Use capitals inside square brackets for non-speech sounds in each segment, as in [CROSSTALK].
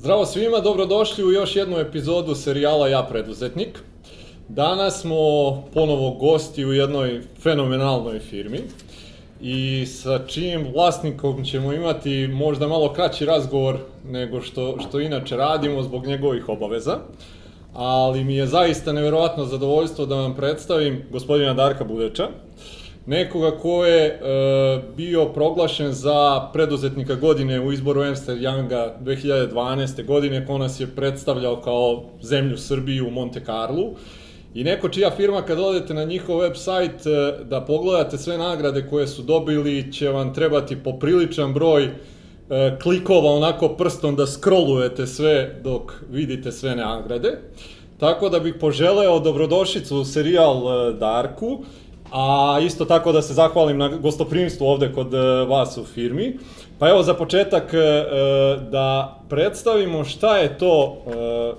Zdravo svima, dobrodošli u još jednu epizodu serijala Ja preduzetnik. Danas smo ponovo gosti u jednoj fenomenalnoj firmi i sa čijim vlasnikom ćemo imati možda malo kraći razgovor nego što, što inače radimo zbog njegovih obaveza. Ali mi je zaista neverovatno zadovoljstvo da vam predstavim gospodina Darka Budeča, nekoga ko je e, bio proglašen za preduzetnika godine u izboru Ernst Younga 2012. godine, ko nas je predstavljao kao zemlju Srbiju u Monte Carlo. I neko čija firma kad odete na njihov website e, da pogledate sve nagrade koje su dobili, će vam trebati popriličan broj e, klikova onako prstom da scrollujete sve dok vidite sve nagrade. Tako da bih poželeo dobrodošlicu u serijal Darku A isto tako da se zahvalim na gostoprimstvu ovde kod e, vas u firmi. Pa evo za početak e, e, da predstavimo šta je to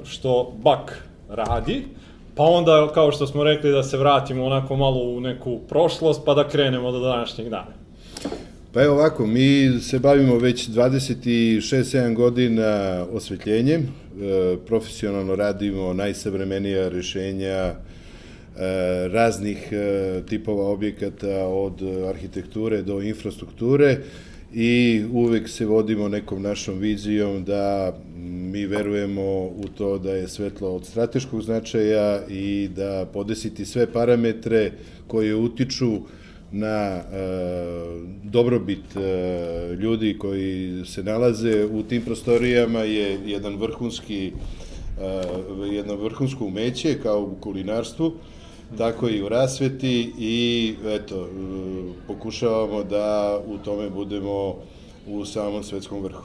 što BAK radi, pa onda kao što smo rekli da se vratimo onako malo u neku prošlost pa da krenemo do današnjeg dana. Pa evo ovako, mi se bavimo već 26-7 godina osvetljenjem, profesionalno radimo najsavremenija rešenja raznih e, tipova objekata od arhitekture do infrastrukture i uvek se vodimo nekom našom vizijom da mi verujemo u to da je svetlo od strateškog značaja i da podesiti sve parametre koje utiču na e, dobrobit e, ljudi koji se nalaze u tim prostorijama je jedan vrhunski e, jedno vrhunsko umeće kao u kulinarstvu tako i u rasveti i eto, pokušavamo da u tome budemo u samom svetskom vrhu.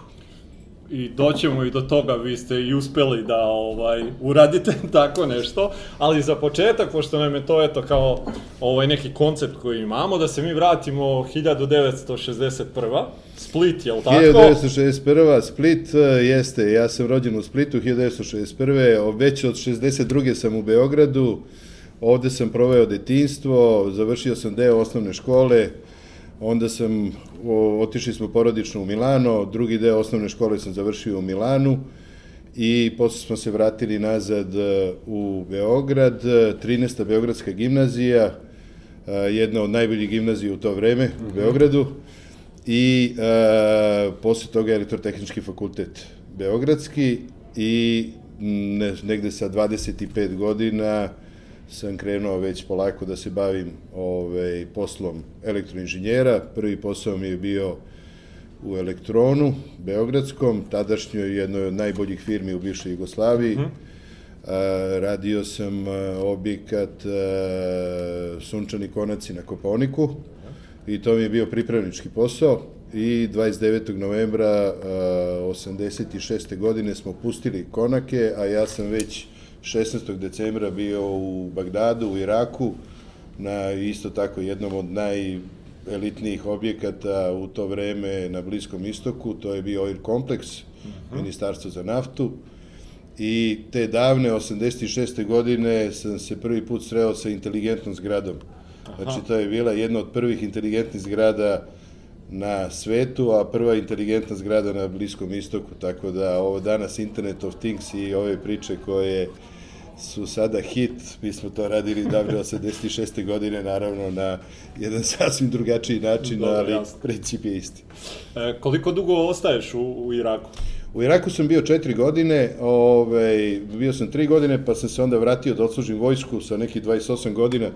I doćemo i do toga, vi ste i uspeli da ovaj uradite [LAUGHS] tako nešto, ali za početak, pošto nam je to eto kao ovaj neki koncept koji imamo, da se mi vratimo 1961. Split, je li tako? 1961. Split e, jeste, ja sam rođen u Splitu 1961. Već od 62. sam u Beogradu, Ovde sam proveo detinstvo, završio sam deo osnovne škole, onda sam, o, otišli smo porodično u Milano, drugi deo osnovne škole sam završio u Milanu i posle smo se vratili nazad e, u Beograd, 13. Beogradska gimnazija, e, jedna od najboljih gimnazija u to vreme u mhm. Beogradu i e, posle toga elektrotehnički fakultet Beogradski i ne, negde sa 25 godina sam krenuo već polako da se bavim ovaj, poslom elektroinženjera. Prvi posao mi je bio u Elektronu, Beogradskom, tadašnjoj jednoj od najboljih firmi u bivšoj Jugoslaviji. Mm. A, radio sam a, objekat a, Sunčani konaci na Koponiku i to mi je bio pripravnički posao i 29. novembra 86. godine smo pustili konake, a ja sam već 16. decembra bio u Bagdadu, u Iraku, na isto tako jednom od najelitnijih objekata u to vreme na Bliskom istoku, to je bio Oil Complex, uh -huh. Ministarstvo za naftu. I te davne 86. godine sam se prvi put sreo sa inteligentnom zgradom. Aha. Znači, to je bila jedna od prvih inteligentnih zgrada na svetu, a prva inteligentna zgrada na Bliskom istoku, tako da ovo danas Internet of Things i ove priče koje su sada hit, mi smo to radili davne 86. godine, naravno na jedan [LAUGHS] sasvim drugačiji način, Dobre, ali jasno. princip je isti. E, koliko dugo ostaješ u, u Iraku? U Iraku sam bio četiri godine, ovaj, bio sam tri godine, pa sam se onda vratio da odslužim vojsku sa nekih 28 godina,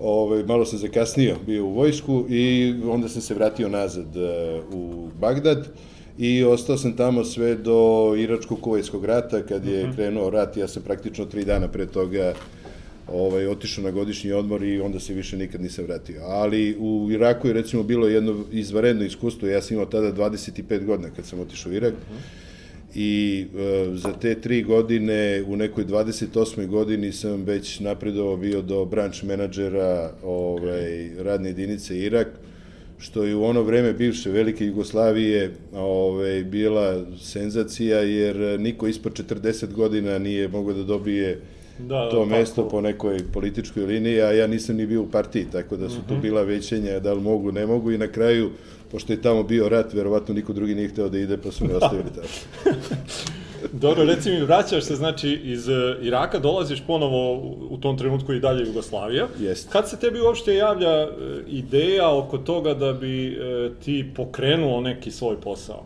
ovaj, malo sam zakasnio bio u vojsku i onda sam se vratio nazad uh, u Bagdad. I ostao sam tamo sve do Iračko-Kuvajskog rata, kad je mhm. krenuo rat, ja sam praktično tri dana pre toga ovaj, otišao na godišnji odmor i onda se više nikad nisam vratio. Ali u Iraku je recimo bilo jedno izvaredno iskustvo, ja sam imao tada 25 godina kad sam otišao u Irak, mhm. i e, za te tri godine, u nekoj 28. godini sam već napredovao bio do branch menadžera ovaj, radne jedinice Irak, što je u ono vreme bivše velike Jugoslavije ove, bila senzacija, jer niko ispod 40 godina nije mogao da dobije da, to da, mesto tako. po nekoj političkoj liniji, a ja nisam ni bio u partiji, tako da su uh -huh. tu bila većenja da li mogu, ne mogu i na kraju, pošto je tamo bio rat, verovatno niko drugi nije hteo da ide, pa su me ostavili [LAUGHS] tako. Dobro, reci mi, vraćaš se, znači, iz e, Iraka, dolaziš ponovo u, tom trenutku i dalje Jugoslavija. Jest. Kad se tebi uopšte javlja e, ideja oko toga da bi e, ti pokrenuo neki svoj posao?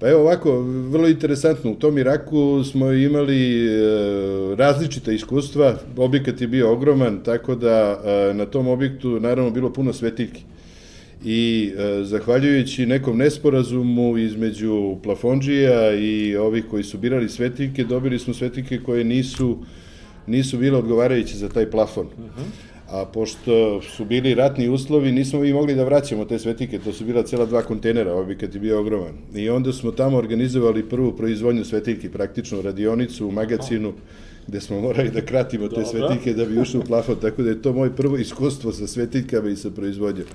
Pa evo ovako, vrlo interesantno, u tom Iraku smo imali e, različita iskustva, objekat je bio ogroman, tako da e, na tom objektu naravno bilo puno svetiljki. I e, zahvaljujući nekom nesporazumu između plafonđija i ovih koji su birali svetiljke, dobili smo svetiljke koje nisu, nisu bile odgovarajuće za taj plafon. A pošto su bili ratni uslovi, nismo mi mogli da vraćamo te svetike, to su bila cela dva kontejnera, objekat je bio ogroman. I onda smo tamo organizovali prvu proizvodnju svetilki, praktično radionicu u magacinu, gde smo morali da kratimo te svetilke da bi ušli u plafon, tako da je to moje prvo iskustvo sa svetiljkama i sa proizvodnjom.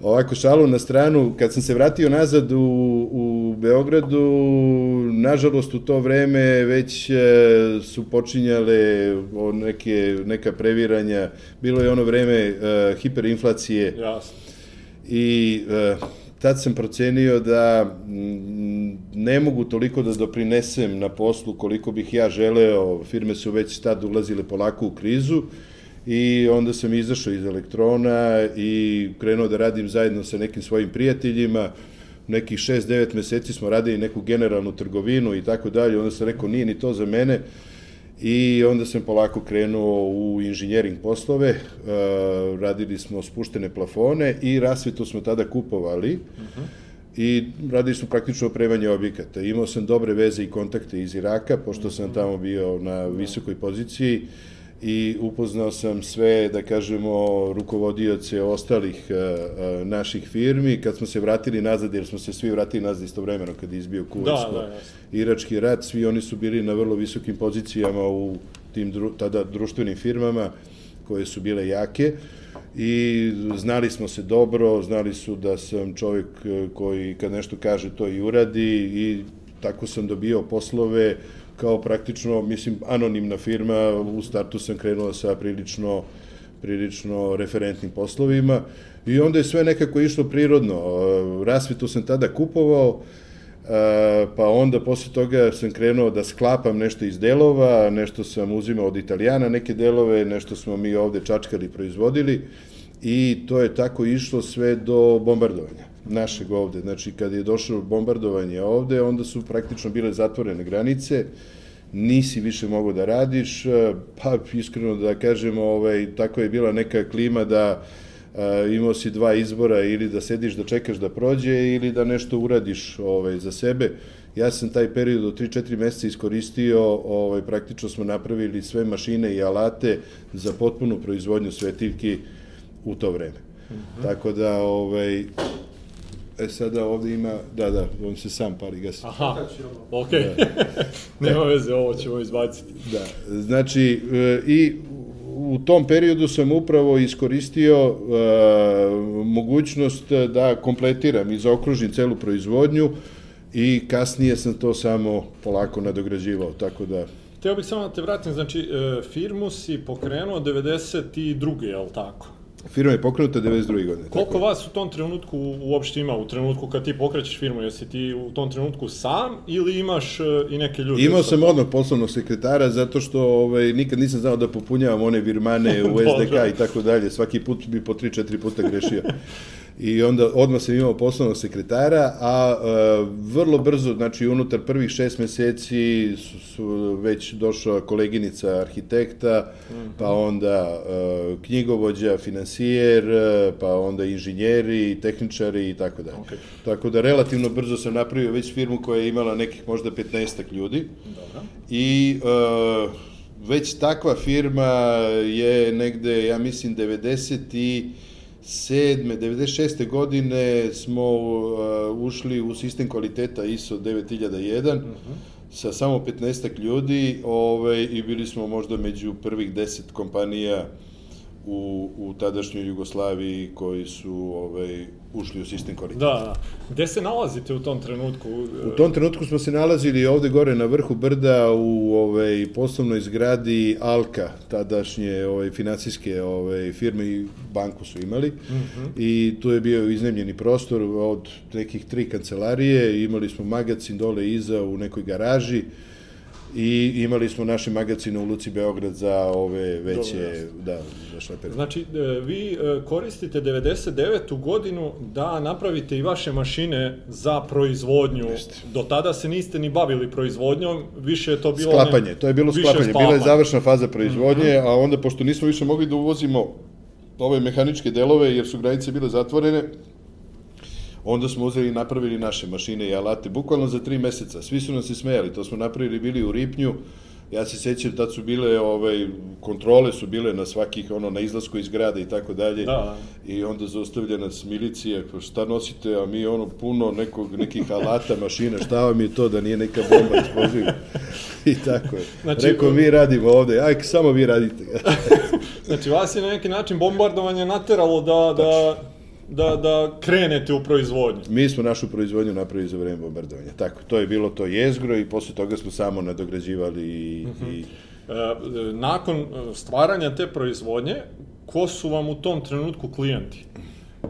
Ovako, šalu na stranu, kad sam se vratio nazad u, u Beogradu, nažalost u to vreme već e, su počinjale neke, neka previranja, bilo je ono vreme e, hiperinflacije. Jasno. i e, tad sam procenio da mm, ne mogu toliko da doprinesem na poslu koliko bih ja želeo, firme su već tad ulazile polako u krizu i onda sam izašao iz elektrona i krenuo da radim zajedno sa nekim svojim prijateljima, nekih 6-9 meseci smo radili neku generalnu trgovinu i tako dalje, onda sam rekao nije ni to za mene, I onda sam polako krenuo u inženjering poslove, e, radili smo spuštene plafone i rasvetu smo tada kupovali. I radili smo praktično opremanje objekata. Imao sam dobre veze i kontakte iz Iraka, pošto sam tamo bio na visokoj poziciji i upoznao sam sve, da kažemo, rukovodioce ostalih e, e, naših firmi. Kad smo se vratili nazad, jer smo se svi vratili nazad istovremeno kad je izbio Da, Kuvajsko, da, jasno. Irački rat, svi oni su bili na vrlo visokim pozicijama u tim dru, tada društvenim firmama koje su bile jake i znali smo se dobro, znali su da sam čovjek e, koji kad nešto kaže to i uradi i tako sam dobio poslove kao praktično, mislim, anonimna firma, u startu sam krenuo sa prilično prilično referentnim poslovima i onda je sve nekako išlo prirodno. Rasvetu sam tada kupovao, E, pa onda posle toga sam krenuo da sklapam nešto iz delova, nešto sam uzimao od Italijana neke delove, nešto smo mi ovde čačkali, proizvodili i to je tako išlo sve do bombardovanja našeg ovde. Znači, kad je došlo bombardovanje ovde, onda su praktično bile zatvorene granice, nisi više mogao da radiš, e, pa iskreno da kažemo, ovaj, tako je bila neka klima da a, imao si dva izbora ili da sediš da čekaš da prođe ili da nešto uradiš ovaj, za sebe. Ja sam taj period od 3-4 meseca iskoristio, ovaj, praktično smo napravili sve mašine i alate za potpunu proizvodnju svetiljki u to vreme. Tako da, ovaj, e sada ovde ima, da, da, on se sam pali gasi. Aha, okej. [LAUGHS] Nema veze, ovo ćemo izbaciti. Da, znači e, i u tom periodu sam upravo iskoristio e, mogućnost da kompletiram i zaokružim celu proizvodnju i kasnije sam to samo polako nadograđivao, tako da Teo bih samo da te vratim, znači, e, firmu si pokrenuo 92. je li tako? Firma je pokrenuta 92. godine. Koliko tako. vas u tom trenutku uopšte ima, u trenutku kad ti pokrećeš firmu, jesi ti u tom trenutku sam ili imaš e, i neke ljude? Imao sa sam odmah poslovnog sekretara zato što ovaj, nikad nisam znao da popunjavam one virmane u. [LAUGHS] SDK i tako dalje. Svaki put bi po 3-4 puta grešio. [LAUGHS] I onda odmah sam imao poslovnog sekretara, a e, vrlo brzo, znači unutar prvih šest meseci su, su već došla koleginica arhitekta, pa onda e, knjigovođa, finansijer, e, pa onda inženjeri, tehničari i tako dalje. Tako da relativno brzo sam napravio već firmu koja je imala nekih možda 15 ljudi. Dobro. I e, već takva firma je negde, ja mislim, 97. 96. godine smo e, ušli u sistem kvaliteta ISO 9001 sa samo 15 ljudi ovaj, i bili smo možda među prvih 10 kompanija u, u tadašnjoj Jugoslaviji koji su ovaj, ušli u sistem kvaliteta. Da, da. Gde se nalazite u tom trenutku? U tom trenutku smo se nalazili ovde gore na vrhu brda u ovaj poslovnoj zgradi Alka, tadašnje ovaj finansijske ovaj firme i banku su imali. I tu je bio iznajmljeni prostor od nekih tri kancelarije, imali smo magacin dole iza u nekoj garaži. I imali smo naše magazine u Luci Beograd za ove veće, da, za šlepere. Znači, e, vi e, koristite 99. godinu da napravite i vaše mašine za proizvodnju. Jeste. Do tada se niste ni bavili proizvodnjom, više je to bilo... Sklapanje, ne- to je bilo više sklapanje, bila je sklapanje. završna faza proizvodnje, a onda pošto nismo više mogli da uvozimo ove mehaničke delove jer su granice bile zatvorene, onda smo uzeli i napravili naše mašine i alate, bukvalno za tri meseca. Svi su nam se smejali, to smo napravili bili u Ripnju, ja se sećam, tad su bile, ovaj, kontrole su bile na svakih, ono, na izlasku iz grada i tako dalje. Da. I onda zaustavlja nas milicija, pa šta nosite, a mi ono puno nekog, nekih alata, [LAUGHS] mašina, šta vam je to da nije neka bomba eksploziva. I tako je. Znači, Znači, Rekao, mi radimo ovde, aj, samo vi radite. [LAUGHS] Znači, vas je na neki način bombardovanje nateralo da, da, da, da krenete u proizvodnju. mi smo našu proizvodnju napravili za vreme bombardovanja. Tako, to je bilo to jezgro i posle toga smo samo nadograđivali i, i E, nakon e, stvaranja te proizvodnje, ko su vam u tom trenutku klijenti?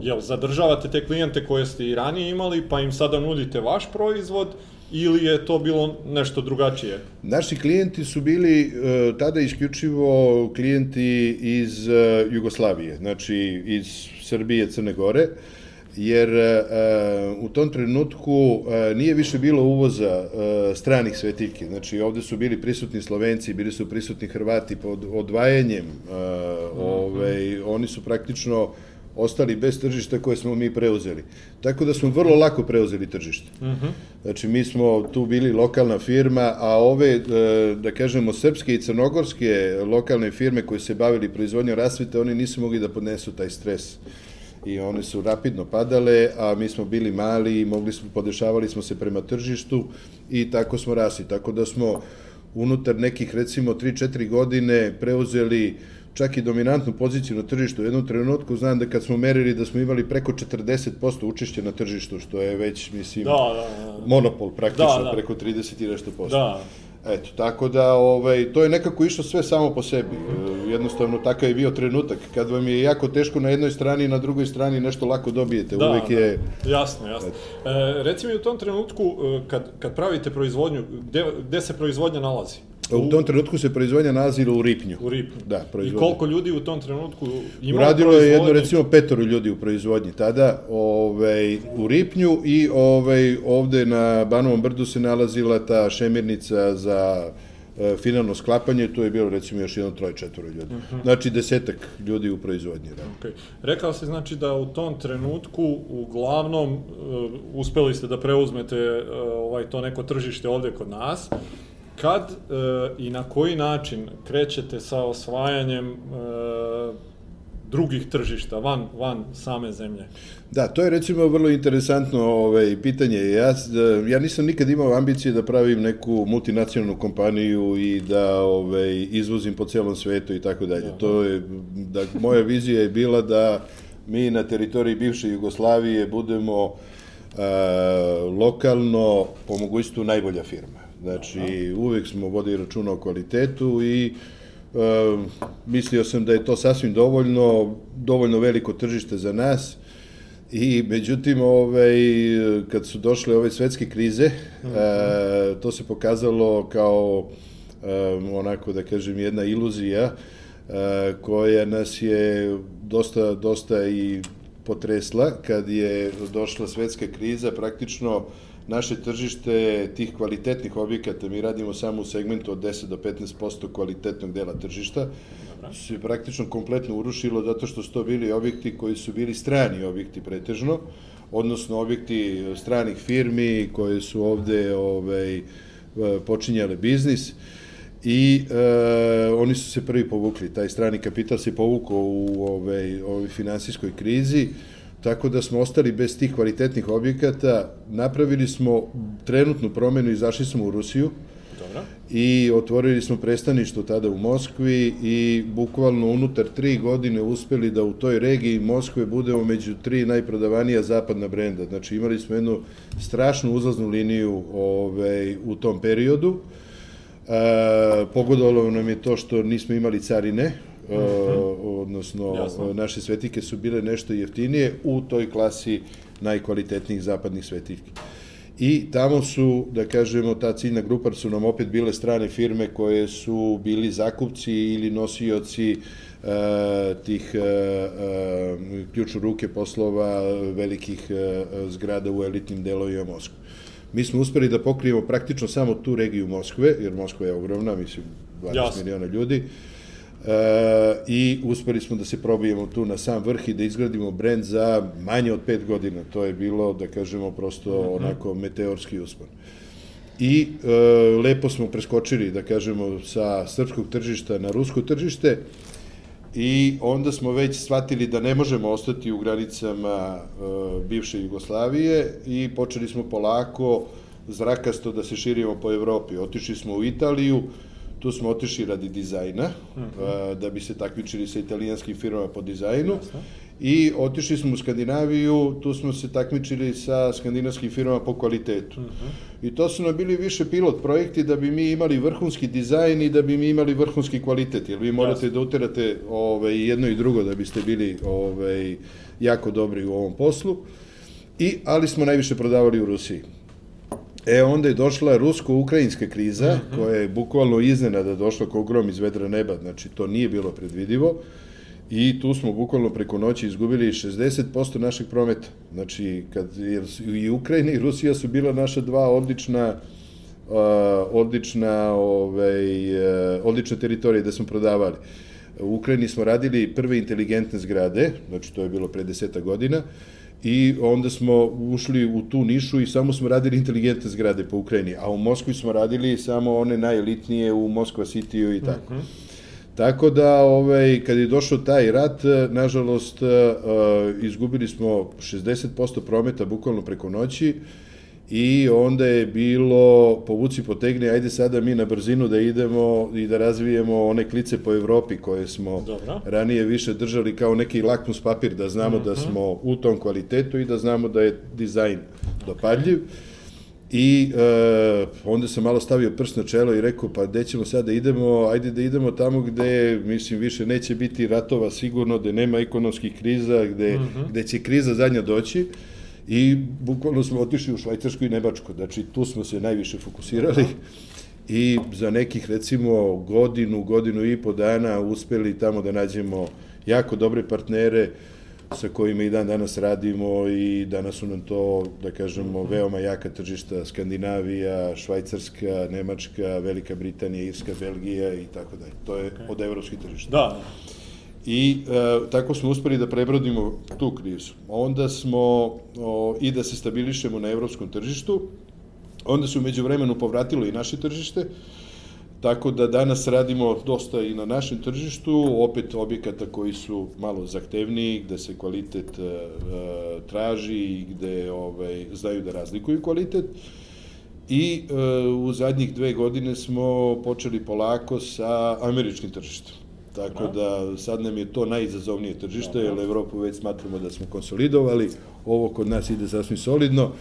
Jel zadržavate te klijente koje ste i ranije imali, pa im sada nudite vaš proizvod, ili je to bilo nešto drugačije? Naši klijenti su bili e, tada isključivo klijenti iz e, Jugoslavije, znači iz Srbije, Crne Gore, jer e, u tom trenutku e, nije više bilo uvoza e, stranih svetiljki. Znači ovde su bili prisutni Slovenci, bili su prisutni Hrvati pod odvajanjem. E, ovaj, oni su praktično ostali bez tržišta koje smo mi preuzeli. Tako da smo vrlo lako preuzeli tržište. Znači, mi smo tu bili lokalna firma, a ove, e, da kažemo, srpske i crnogorske lokalne firme koje se bavili proizvodnjom rasvete, oni nisu mogli da podnesu taj stres. I one su rapidno padale, a mi smo bili mali i mogli smo, podešavali smo se prema tržištu i tako smo rasli. Tako da smo unutar nekih, recimo, 3-4 godine preuzeli čak i dominantnu poziciju na tržištu. U jednom trenutku znam da kad smo merili da smo imali preko 40% učešća na tržištu, što je već, mislim, Da, da, da. monopol praktično, Da, da. preko 30 i nešto posto. Da. Eto, tako da, ovaj, to je nekako išlo sve samo po sebi. E, Jednostavno, takav je bio trenutak. Kad vam je jako teško na jednoj strani, na drugoj strani nešto lako dobijete. Da, Uvek je... da. Jasno, jasno. E, reci mi u tom trenutku, e, kad, kad pravite proizvodnju, gde, gde se proizvodnja nalazi? U tom trenutku se proizvodnja nalazila u Ripnju. U Ripnju. Da, I proizvodnja. koliko ljudi u tom trenutku ima Uradilo je jedno, recimo, petoro ljudi u proizvodnji tada, ovaj, u Ripnju i ovaj, ovde na Banovom brdu se nalazila ta šemirnica za e, finalno sklapanje, tu je bilo recimo još jedno troje, četvoro ljudi. Znači desetak ljudi u proizvodnji. Da. Okay. Rekao se znači da u tom trenutku uglavnom uh, uspeli ste da preuzmete uh, ovaj to neko tržište ovde kod nas. Kad uh, i na koji način krećete sa osvajanjem uh, drugih tržišta van van same zemlje? Da, to je recimo vrlo interesantno ovaj, pitanje. Ja, da, ja nisam nikad imao ambicije da pravim neku multinacionalnu kompaniju i da ovaj, izvozim po celom svetu i tako dalje. To je, da, moja vizija je bila da mi na teritoriji bivše Jugoslavije budemo a, lokalno, po mogućstvu, najbolja firma. Znači, uvek smo vodili računa o kvalitetu i e, mislio sam da je to sasvim dovoljno, dovoljno veliko tržište za nas. I međutim, ovaj, kad su došle ove svetske krize, e, to se pokazalo kao e, onako da kažem jedna iluzija e, koja nas je dosta, dosta i potresla kad je došla svetska kriza, praktično naše tržište tih kvalitetnih objekata, mi radimo samo u segmentu od 10 do 15% kvalitetnog dela tržišta, se praktično kompletno urušilo zato što su to bili objekti koji su bili strani objekti pretežno, odnosno objekti stranih firmi koje su ovde ovaj, počinjale biznis i e, oni su se prvi povukli. Taj strani kapital se povukao u ovaj, ovoj finansijskoj krizi, tako da smo ostali bez tih kvalitetnih objekata. Napravili smo trenutnu promenu, izašli smo u Rusiju, Dobro. i otvorili smo predstavništvo tada u Moskvi i bukvalno unutar tri godine uspeli da u toj regiji Moskve budemo među tri najprodavanija zapadna brenda. Znači imali smo jednu strašnu uzlaznu liniju ovaj, u tom periodu. E, pogodovalo nam je to što nismo imali carine, e, odnosno Jasno. naše svetike su bile nešto jeftinije u toj klasi najkvalitetnijih zapadnih svetiljki. I tamo su, da kažemo, ta ciljna grupa su nam opet bile strane firme koje su bili zakupci ili nosioci e, tih e, e, ključu ruke poslova velikih e, zgrada u elitnim delovima Moskve. Mi smo uspeli da pokrijemo praktično samo tu regiju Moskve, jer Moskva je ogromna, mislim, 12 Jasno. miliona ljudi. I uspeli smo da se probijemo tu na sam vrh i da izgradimo brend za manje od pet godina. To je bilo, da kažemo, prosto onako meteorski uspon. I e, lepo smo preskočili, da kažemo, sa srpskog tržišta na rusko tržište i onda smo već shvatili da ne možemo ostati u granicama e, bivše Jugoslavije i počeli smo polako zrakasto da se širimo po Evropi. Otišli smo u Italiju, tu smo otišli radi dizajna, e, da bi se takmičili sa italijanskim firmama po dizajnu. I otišli smo u Skandinaviju, tu smo se takmičili sa skandinavskim firmama po kvalitetu. I to su nam bili više pilot projekti da bi mi imali vrhunski dizajn i da bi mi imali vrhunski kvalitet, jer vi morate Jasno. da uterate ovaj, jedno i drugo da biste bili ovaj, jako dobri u ovom poslu. I, ali smo najviše prodavali u Rusiji. E, onda je došla rusko-ukrajinska kriza, koja je bukvalno iznenada došla kao grom iz vedra neba, znači to nije bilo predvidivo. I tu smo bukvalno preko noći izgubili 60% našeg prometa. Znači, kad, jer i Ukrajina i Rusija su bila naša dva odlična uh, odlična, ovaj, uh, odlična teritorija da smo prodavali. U Ukrajini smo radili prve inteligentne zgrade, znači to je bilo pre deseta godina, i onda smo ušli u tu nišu i samo smo radili inteligentne zgrade po Ukrajini, a u Moskvi smo radili samo one najelitnije u Moskva Cityu i tako. Tako da, ovaj, kad je došao taj rat, nažalost, eh, eh, izgubili smo 60% prometa bukvalno preko noći i onda je bilo povuci potegni, ajde sada mi na brzinu da idemo i da razvijemo one klice po Evropi koje smo Dobro. ranije više držali kao neki lakmus papir, da znamo da smo u tom kvalitetu i da znamo da je dizajn dopadljiv. I e, onda sam malo stavio prst na čelo i rekao, pa gde ćemo sad da idemo, ajde da idemo tamo gde, mislim, više neće biti ratova sigurno, gde nema ekonomskih kriza, gde, gde će kriza zadnja doći. I bukvalno smo otišli u Švajcarsku i Nemačku, znači tu smo se najviše fokusirali. I za nekih, recimo, godinu, godinu i po dana uspeli tamo da nađemo jako dobre partnere, sa kojima i dan danas radimo i danas su nam to, da kažemo, veoma jaka tržišta, Skandinavija, Švajcarska, Nemačka, Velika Britanija, Irska, Belgija i tako dalje. To je od evropskih tržišta. Da, I e, tako smo uspeli da prebrodimo tu krizu. Onda smo o, i da se stabilišemo na evropskom tržištu, onda se umeđu vremenu povratilo i naše tržište, tako da danas radimo dosta i na našem tržištu, opet objekata koji su malo zahtevniji, gde se kvalitet e, e, traži i gde ovaj, znaju da razlikuju kvalitet. I e, u zadnjih dve godine smo počeli polako sa američkim tržištem. Tako da sad nam je to najizazovnije tržište, jer Evropu već smatramo da smo konsolidovali, ovo kod nas ide sasvim solidno,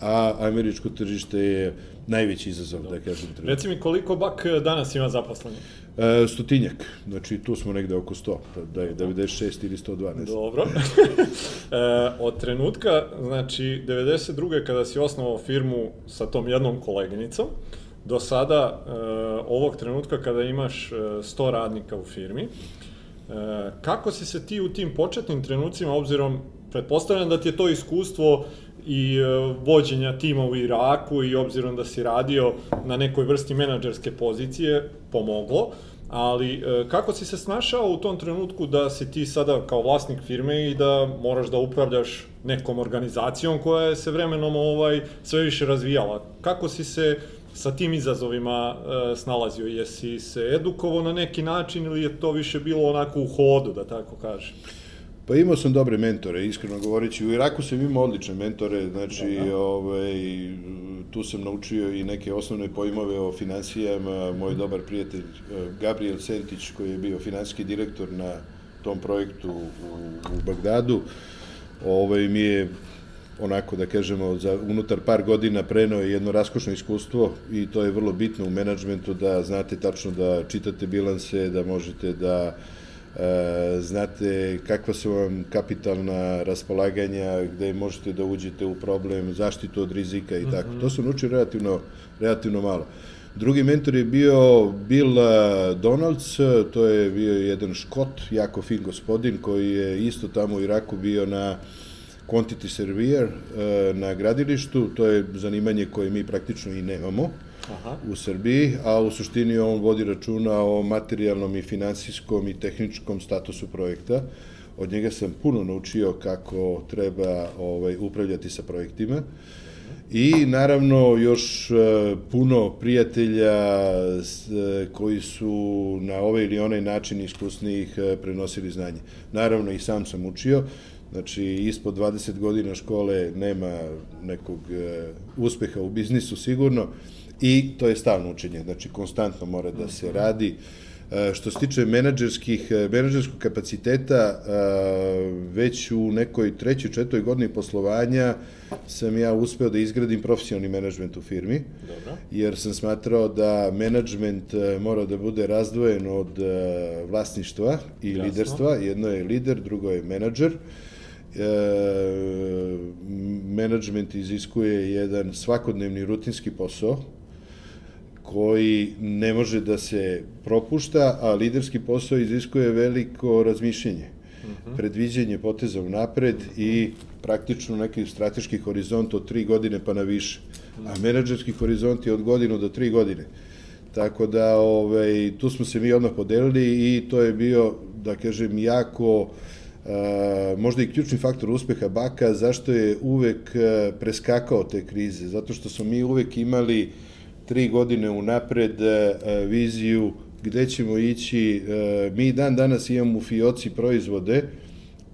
a američko tržište je najveći izazov, da kažem. Reci mi koliko Bak danas ima zaposlenih? E, stotinjak, znači tu smo negde oko 100, da je 96 ili 112. Dobro. [LAUGHS] e, od trenutka, znači, 92. kada si osnovao firmu sa tom jednom koleginicom, do sada, e, ovog trenutka kada imaš e, 100 radnika u firmi, e, kako si se ti u tim početnim trenucima, obzirom, pretpostavljam da ti je to iskustvo i e, vođenja tima u Iraku i obzirom da si radio na nekoj vrsti menadžerske pozicije, pomoglo, ali e, kako si se snašao u tom trenutku da si ti sada kao vlasnik firme i da moraš da upravljaš nekom organizacijom koja je se vremenom ovaj sve više razvijala? Kako si se sa tim izazovima e, snalazio? Jesi se edukovao na neki način ili je to više bilo onako u hodu, da tako kažem? Pa imao sam dobre mentore, iskreno govoreći. U Iraku sam imao odlične mentore, znači ovaj, tu sam naučio i neke osnovne pojmove o finansijama. Moj dobar prijatelj eh, Gabriel Sentić, koji je bio finansijski direktor na tom projektu u, u Bagdadu, ovaj, mi je onako da kažemo za unutar par godina preneo je jedno raskošno iskustvo i to je vrlo bitno u menadžmentu da znate tačno da čitate bilanse, da možete da e, znate kakva su vam kapitalna raspolaganja, gde možete da uđete u problem, zaštitu od rizika i tako. To su naučili relativno, relativno malo. Drugi mentor je bio Bill Donalds, to je bio jedan škot, jako fin gospodin, koji je isto tamo u Iraku bio na quantity surveyor na gradilištu, to je zanimanje koje mi praktično i nemamo Aha. u Srbiji, a u suštini on vodi računa o materijalnom i finansijskom i tehničkom statusu projekta. Od njega sam puno naučio kako treba ovaj, upravljati sa projektima. I naravno još e, puno prijatelja e, koji su na ovaj ili onaj način iskusnijih e, prenosili znanje. Naravno i sam sam učio, znači ispod 20 godina škole nema nekog uspeha u biznisu sigurno i to je stalno učenje, znači konstantno mora da se radi. E, što se tiče menadžerskih, e, menadžerskog kapaciteta, e, već u nekoj trećoj, četvrtoj godini poslovanja sam ja uspeo da izgradim profesionalni menadžment u firmi, Dobro. jer sam smatrao da menadžment mora da bude razdvojen od vlasništva i Jasno. liderstva. Jedno je lider, drugo je menadžer. E, menadžment iziskuje jedan svakodnevni rutinski posao, koji ne može da se propušta, a liderski posao iziskuje veliko razmišljenje, uh mhm. -huh. predviđenje poteza napred i praktično neki strateški horizont od tri godine pa na više. A mhm. menadžerski horizont je od godinu do tri godine. Tako da ovaj, tu smo se mi odmah podelili i to je bio, da kažem, jako Uh, možda i ključni faktor uspeha Baka, zašto je uvek uh, preskakao te krize, zato što smo mi uvek imali tri godine unapred e, viziju gde ćemo ići. E, mi dan danas imamo u Fioci proizvode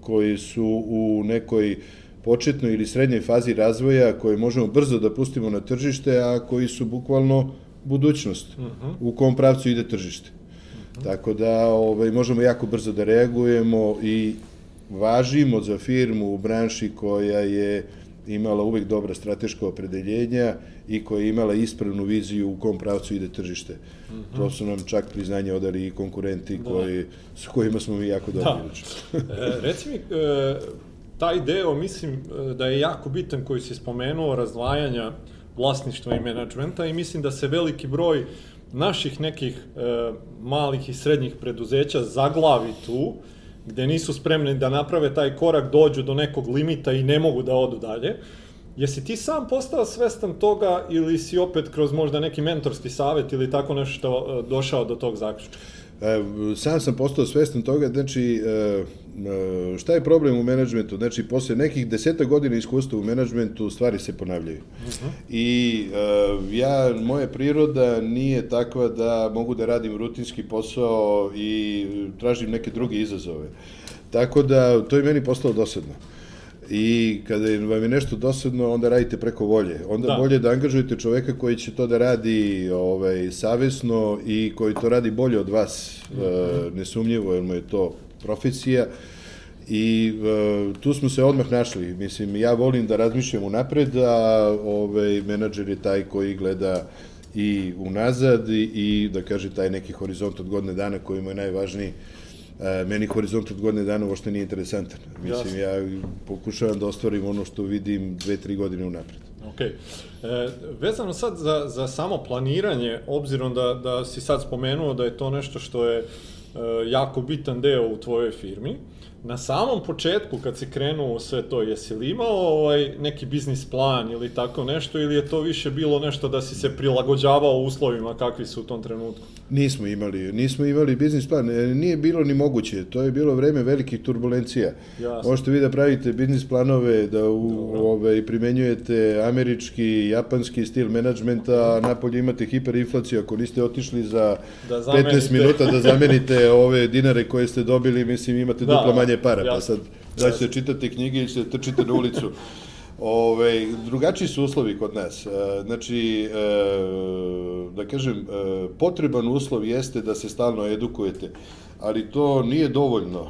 koji su u nekoj početnoj ili srednjoj fazi razvoja koje možemo brzo da pustimo na tržište, a koji su bukvalno budućnost uh -huh. u kom pravcu ide tržište. -huh. Tako da ovaj, možemo jako brzo da reagujemo i važimo za firmu u branši koja je imala uvek dobra strateška opredeljenja i koja je imala ispravnu viziju u kom pravcu ide tržište. Mm -hmm. To su nam čak priznanje odali i konkurenti da. koji, s kojima smo mi jako dobro da. e, reci mi, e, taj deo mislim e, da je jako bitan koji si spomenuo razdvajanja vlasništva i menadžmenta i mislim da se veliki broj naših nekih e, malih i srednjih preduzeća zaglavi tu, gde nisu spremni da naprave taj korak, dođu do nekog limita i ne mogu da odu dalje. Jesi ti sam postao svestan toga ili si opet kroz možda neki mentorski savet ili tako nešto e, došao do tog zaključka? E, sam sam postao svestan toga, znači, e, šta je problem u menadžmentu? Znači, posle nekih deseta godina iskustva u menadžmentu stvari se ponavljaju. Uh mhm. -huh. I ja, moja priroda nije takva da mogu da radim rutinski posao i tražim neke druge izazove. Tako da, to je meni postalo dosadno. I kada vam je nešto dosadno, onda radite preko volje. Onda da. bolje da angažujete čoveka koji će to da radi ovaj, savesno i koji to radi bolje od vas, mm -hmm. nesumnjivo, jer mu je to profesija. I e, tu smo se odmah našli. Mislim, ja volim da razmišljam unapred, a ovaj, menadžer je taj koji gleda i unazad i, i da kaže taj neki horizont od godine dana koji mu je najvažniji E, meni horizont od godine dana uopšte nije interesantan. Mislim, ja pokušavam da ostvarim ono što vidim dve, tri godine unapred. Ok. E, vezano sad za, za samo planiranje, obzirom da, da si sad spomenuo da je to nešto što je jako bitan deo u tvojoj firmi, na samom početku kad si krenuo u sve to, jesi li imao ovaj, neki biznis plan ili tako nešto ili je to više bilo nešto da si se prilagođavao uslovima kakvi su u tom trenutku? Nismo imali, nismo imali biznis plan, e, nije bilo ni moguće, to je bilo vreme velikih turbulencija. Jasno. Možete vi da pravite biznis planove, da u, ove, ovaj, primenjujete američki, japanski stil menadžmenta, a napolje imate hiperinflaciju, ako niste otišli za da 15 minuta da [LAUGHS] zamenite ove dinare koje ste dobili, mislim imate da, duplo manje para, pa sad da ćete čitate knjige ili ćete trčite na ulicu. [LAUGHS] Ove, drugačiji su uslovi kod nas. E, znači, e, da kažem, e, potreban uslov jeste da se stalno edukujete, ali to nije dovoljno.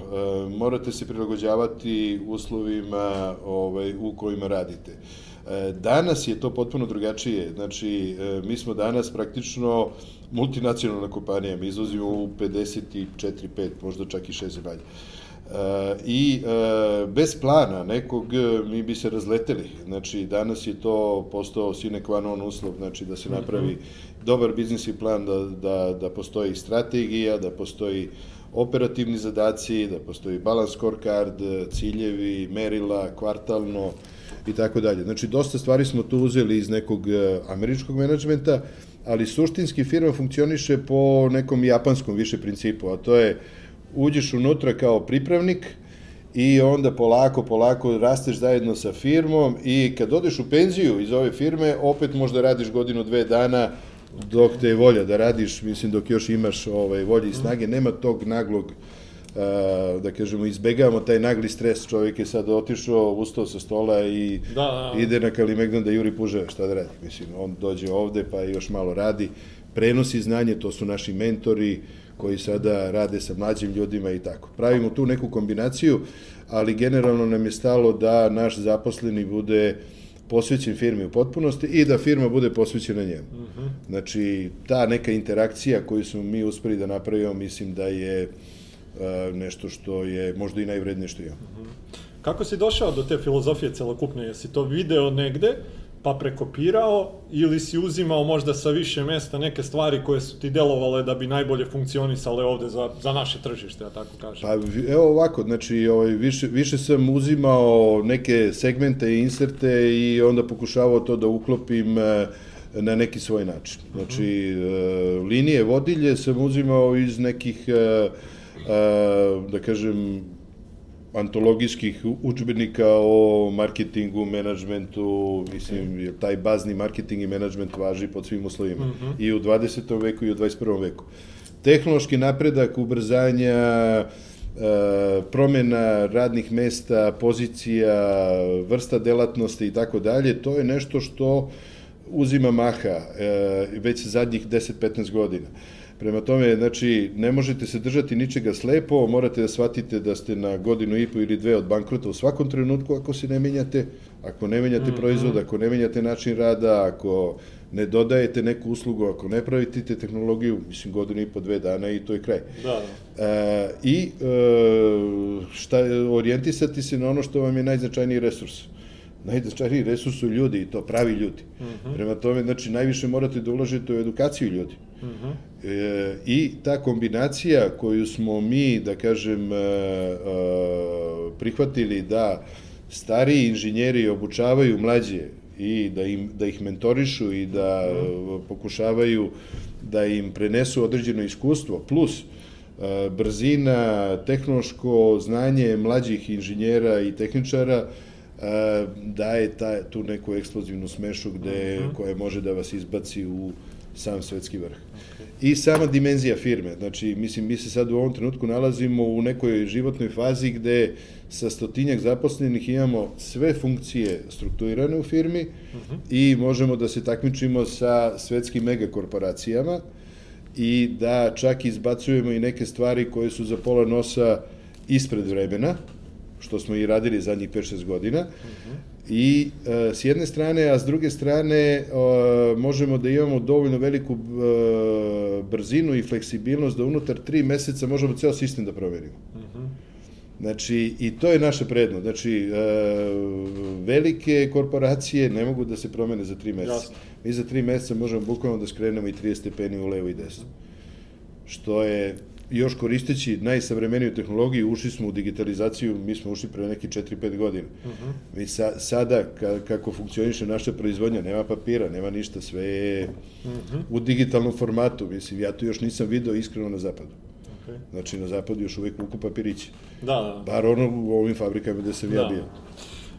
Morate se prilagođavati uslovima ovaj, u kojima radite. Danas je to potpuno drugačije. Znači, mi smo danas praktično multinacionalna kompanija. Mi izvozimo u 54, 5, možda čak i 6 zemalja. I e, bez plana nekog e, mi bi se razleteli. Znači, danas je to postao sine qua non uslov, znači da se napravi dobar biznisni plan, da, da, da postoji strategija, da postoji operativni zadaci, da postoji balance scorecard, ciljevi, merila, kvartalno i tako dalje. Znači, dosta stvari smo tu uzeli iz nekog e, američkog menadžmenta, ali suštinski firma funkcioniše po nekom japanskom više principu, a to je uđeš unutra kao pripravnik i onda polako, polako rasteš zajedno sa firmom i kad odeš u penziju iz ove firme, opet možda radiš godinu, dve dana dok te je volja da radiš, mislim dok još imaš ovaj, volje i snage, nema tog naglog da kažemo, izbegavamo taj nagli stres, čovjek je sad otišao, ustao sa stola i da, da, da. ide na Kalimegdan da juri puževe, šta da radi, mislim, on dođe ovde pa još malo radi, prenosi znanje, to su naši mentori, koji sada rade sa mlađim ljudima i tako. Pravimo tu neku kombinaciju, ali generalno nam je stalo da naš zaposleni bude posvećen firmi u potpunosti i da firma bude posvećena njemu. Uh mhm. -huh. Znači, ta neka interakcija koju smo mi uspeli da napravimo, mislim da je uh, nešto što je možda i najvrednije što imamo. Uh mhm. -huh. Kako si došao do te filozofije celokupne? Jesi to video negde pa prekopirao ili si uzimao možda sa više mesta neke stvari koje su ti delovale da bi najbolje funkcionisale ovde za, za naše tržište, ja tako kažem? Pa evo ovako, znači ovaj, više, više sam uzimao neke segmente i inserte i onda pokušavao to da uklopim e, na neki svoj način. Znači, uh mhm. -huh. linije vodilje sam uzimao iz nekih, e, da kažem, antologijskih učbenika o marketingu, menadžmentu, mislim, jer taj bazni marketing i menadžment važi pod svim uslovima. Mm -hmm. I u 20. veku i u 21. veku. Tehnološki napredak, ubrzanja, e, promena radnih mesta, pozicija, vrsta delatnosti i tako dalje, to je nešto što uzima maha e, već zadnjih 10-15 godina. Prema tome, znači, ne možete se držati ničega slepo, morate da shvatite da ste na godinu i po ili dve od bankrota u svakom trenutku ako se ne menjate, ako ne menjate mm -hmm. proizvod, ako ne menjate način rada, ako ne dodajete neku uslugu, ako ne pravite tehnologiju, mislim godinu i po dve dana i to je kraj. Da, da. E, I e, šta, orijentisati se na ono što vam je najznačajniji resurs najznačajniji resurs su ljudi i to pravi ljudi. Mhm. -huh. Prema tome, znači, najviše morate da ulažete u edukaciju ljudi. Uh. -huh. e, I ta kombinacija koju smo mi, da kažem, e, e, prihvatili da stariji inženjeri obučavaju mlađe i da, im, da ih mentorišu i da uh mhm. -huh. pokušavaju da im prenesu određeno iskustvo, plus brzina, tehnološko znanje mlađih inženjera i tehničara, daje ta, tu neku eksplozivnu smešu gde, uh mhm. -huh. koja može da vas izbaci u sam svetski vrh. Okay. I sama dimenzija firme, znači, mislim, mi se sad u ovom trenutku nalazimo u nekoj životnoj fazi gde sa stotinjak zaposlenih imamo sve funkcije strukturirane u firmi uh. -huh. i možemo da se takmičimo sa svetskim megakorporacijama i da čak izbacujemo i neke stvari koje su za pola nosa ispred vremena, što smo i radili zadnjih 5-6 godina. Uh -huh. I e, s jedne strane, a s druge strane e, možemo da imamo dovoljno veliku e, brzinu i fleksibilnost da unutar 3 meseca možemo ceo sistem da proverimo. Uh -huh. Znači, i to je naša prednost. Znači, e, velike korporacije ne mogu da se promene za 3 meseca. Jasno. Mi za 3 meseca možemo bukvalno da skrenemo i 30 stepeni u levo i desno. Što je još koristeći najsavremeniju tehnologiju, ušli smo u digitalizaciju, mi smo ušli pre neki 4-5 godina. Uh mhm. -huh. Mi sa, sada, ka, kako funkcioniše naša proizvodnja, nema papira, nema ništa, sve je uh mhm. -huh. u digitalnom formatu, mislim, ja to još nisam video iskreno na zapadu. Okay. Znači, na zapadu još uvek vuku papirići. Da, da. Bar ono u ovim fabrikama gde sam da. ja bio.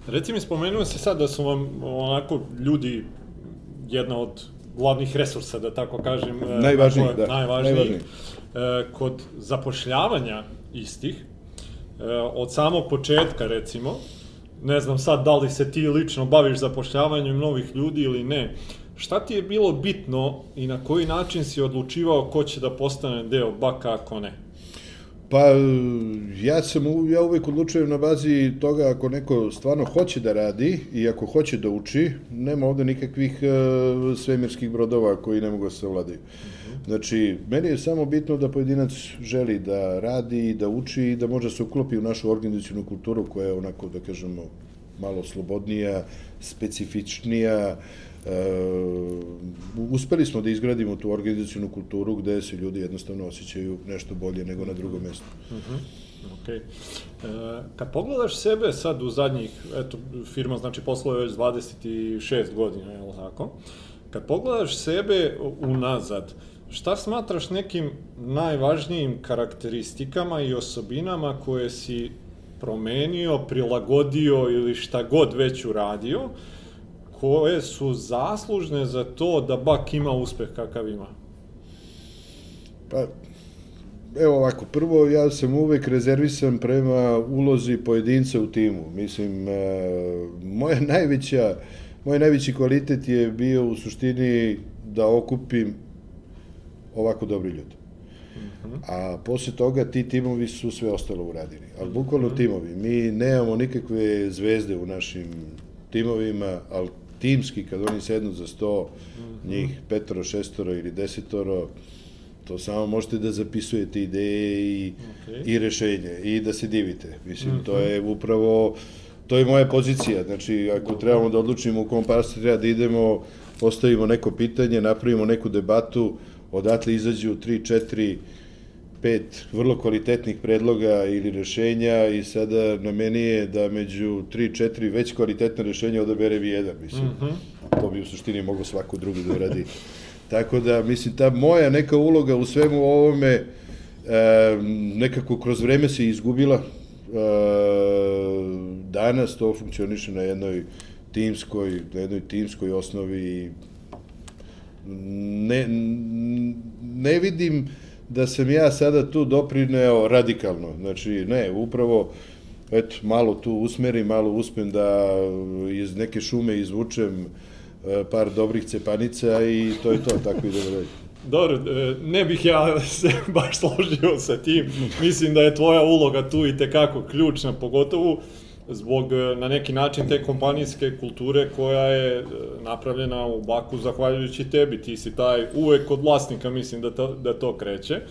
Reci mi, spomenuo se sad da su vam onako ljudi jedna od glavnih resursa, da tako kažem. Najvažniji, da. Najvažniji. najvažniji. E, kod zapošljavanja istih, e, od samog početka recimo, ne znam sad da li se ti lično baviš zapošljavanjem novih ljudi ili ne, šta ti je bilo bitno i na koji način si odlučivao ko će da postane deo baka, ako ne? Pa, ja sam, ja uvek odlučujem na bazi toga ako neko stvarno hoće da radi i ako hoće da uči, nema ovde nikakvih e, svemirskih brodova koji ne mogu da se ovladaju. Znači, meni je samo bitno da pojedinac želi da radi, da uči i da može da se uklopi u našu organizacijnu kulturu koja je onako, da kažemo, malo slobodnija, specifičnija, e, uspeli smo da izgradimo tu organizacijnu kulturu gde se ljudi jednostavno osjećaju nešto bolje nego na drugom mestu. Ok. E, kad pogledaš sebe sad u zadnjih, eto, firma znači posluje već 26 godina, je li tako? Kad pogledaš sebe unazad, šta smatraš nekim najvažnijim karakteristikama i osobinama koje si promenio, prilagodio ili šta god već uradio, koje su zaslužne za to da Bak ima uspeh kakav ima? Pa, evo ovako, prvo ja sam uvek rezervisan prema ulozi pojedinca u timu. Mislim, e, moja [LAUGHS] najveća, moj najveći kvalitet je bio u suštini da okupim ovako dobri ljudi. A posle toga ti timovi su sve ostalo uradili. Ali bukvalno timovi. Mi nemamo nikakve zvezde u našim timovima, ali timski, kad oni sednu za sto, njih petoro, šestoro ili desetoro, to samo možete da zapisujete ideje i, Okej. i rešenje i da se divite. Mislim, to je upravo, to je moja pozicija. Znači, ako trebamo da odlučimo u kom pravcu treba da idemo, postavimo neko pitanje, napravimo neku debatu, odatle izađu 3, 4, pet vrlo kvalitetnih predloga ili rešenja i sada na meni je da među 3, 4 već kvalitetne rešenja odaberem i jedan, mislim. To bi u suštini mogo svako drugi da uradi. Tako da, mislim, ta moja neka uloga u svemu ovome e, nekako kroz vreme se izgubila. E, danas to funkcioniše na jednoj timskoj, na jednoj timskoj osnovi i ne, ne vidim da sam ja sada tu doprineo radikalno. Znači, ne, upravo, eto, malo tu usmerim, malo uspem da iz neke šume izvučem e, par dobrih cepanica i to je to, tako i dobro. Dobro, e, ne bih ja se [LAUGHS] baš složio sa tim. Mislim da je tvoja uloga tu i tekako ključna, pogotovo zbog e, na neki način te kompanijske kulture koja je e, napravljena u Baku zahvaljujući tebi. Ti si taj uvek od vlasnika, mislim da to, da to kreće.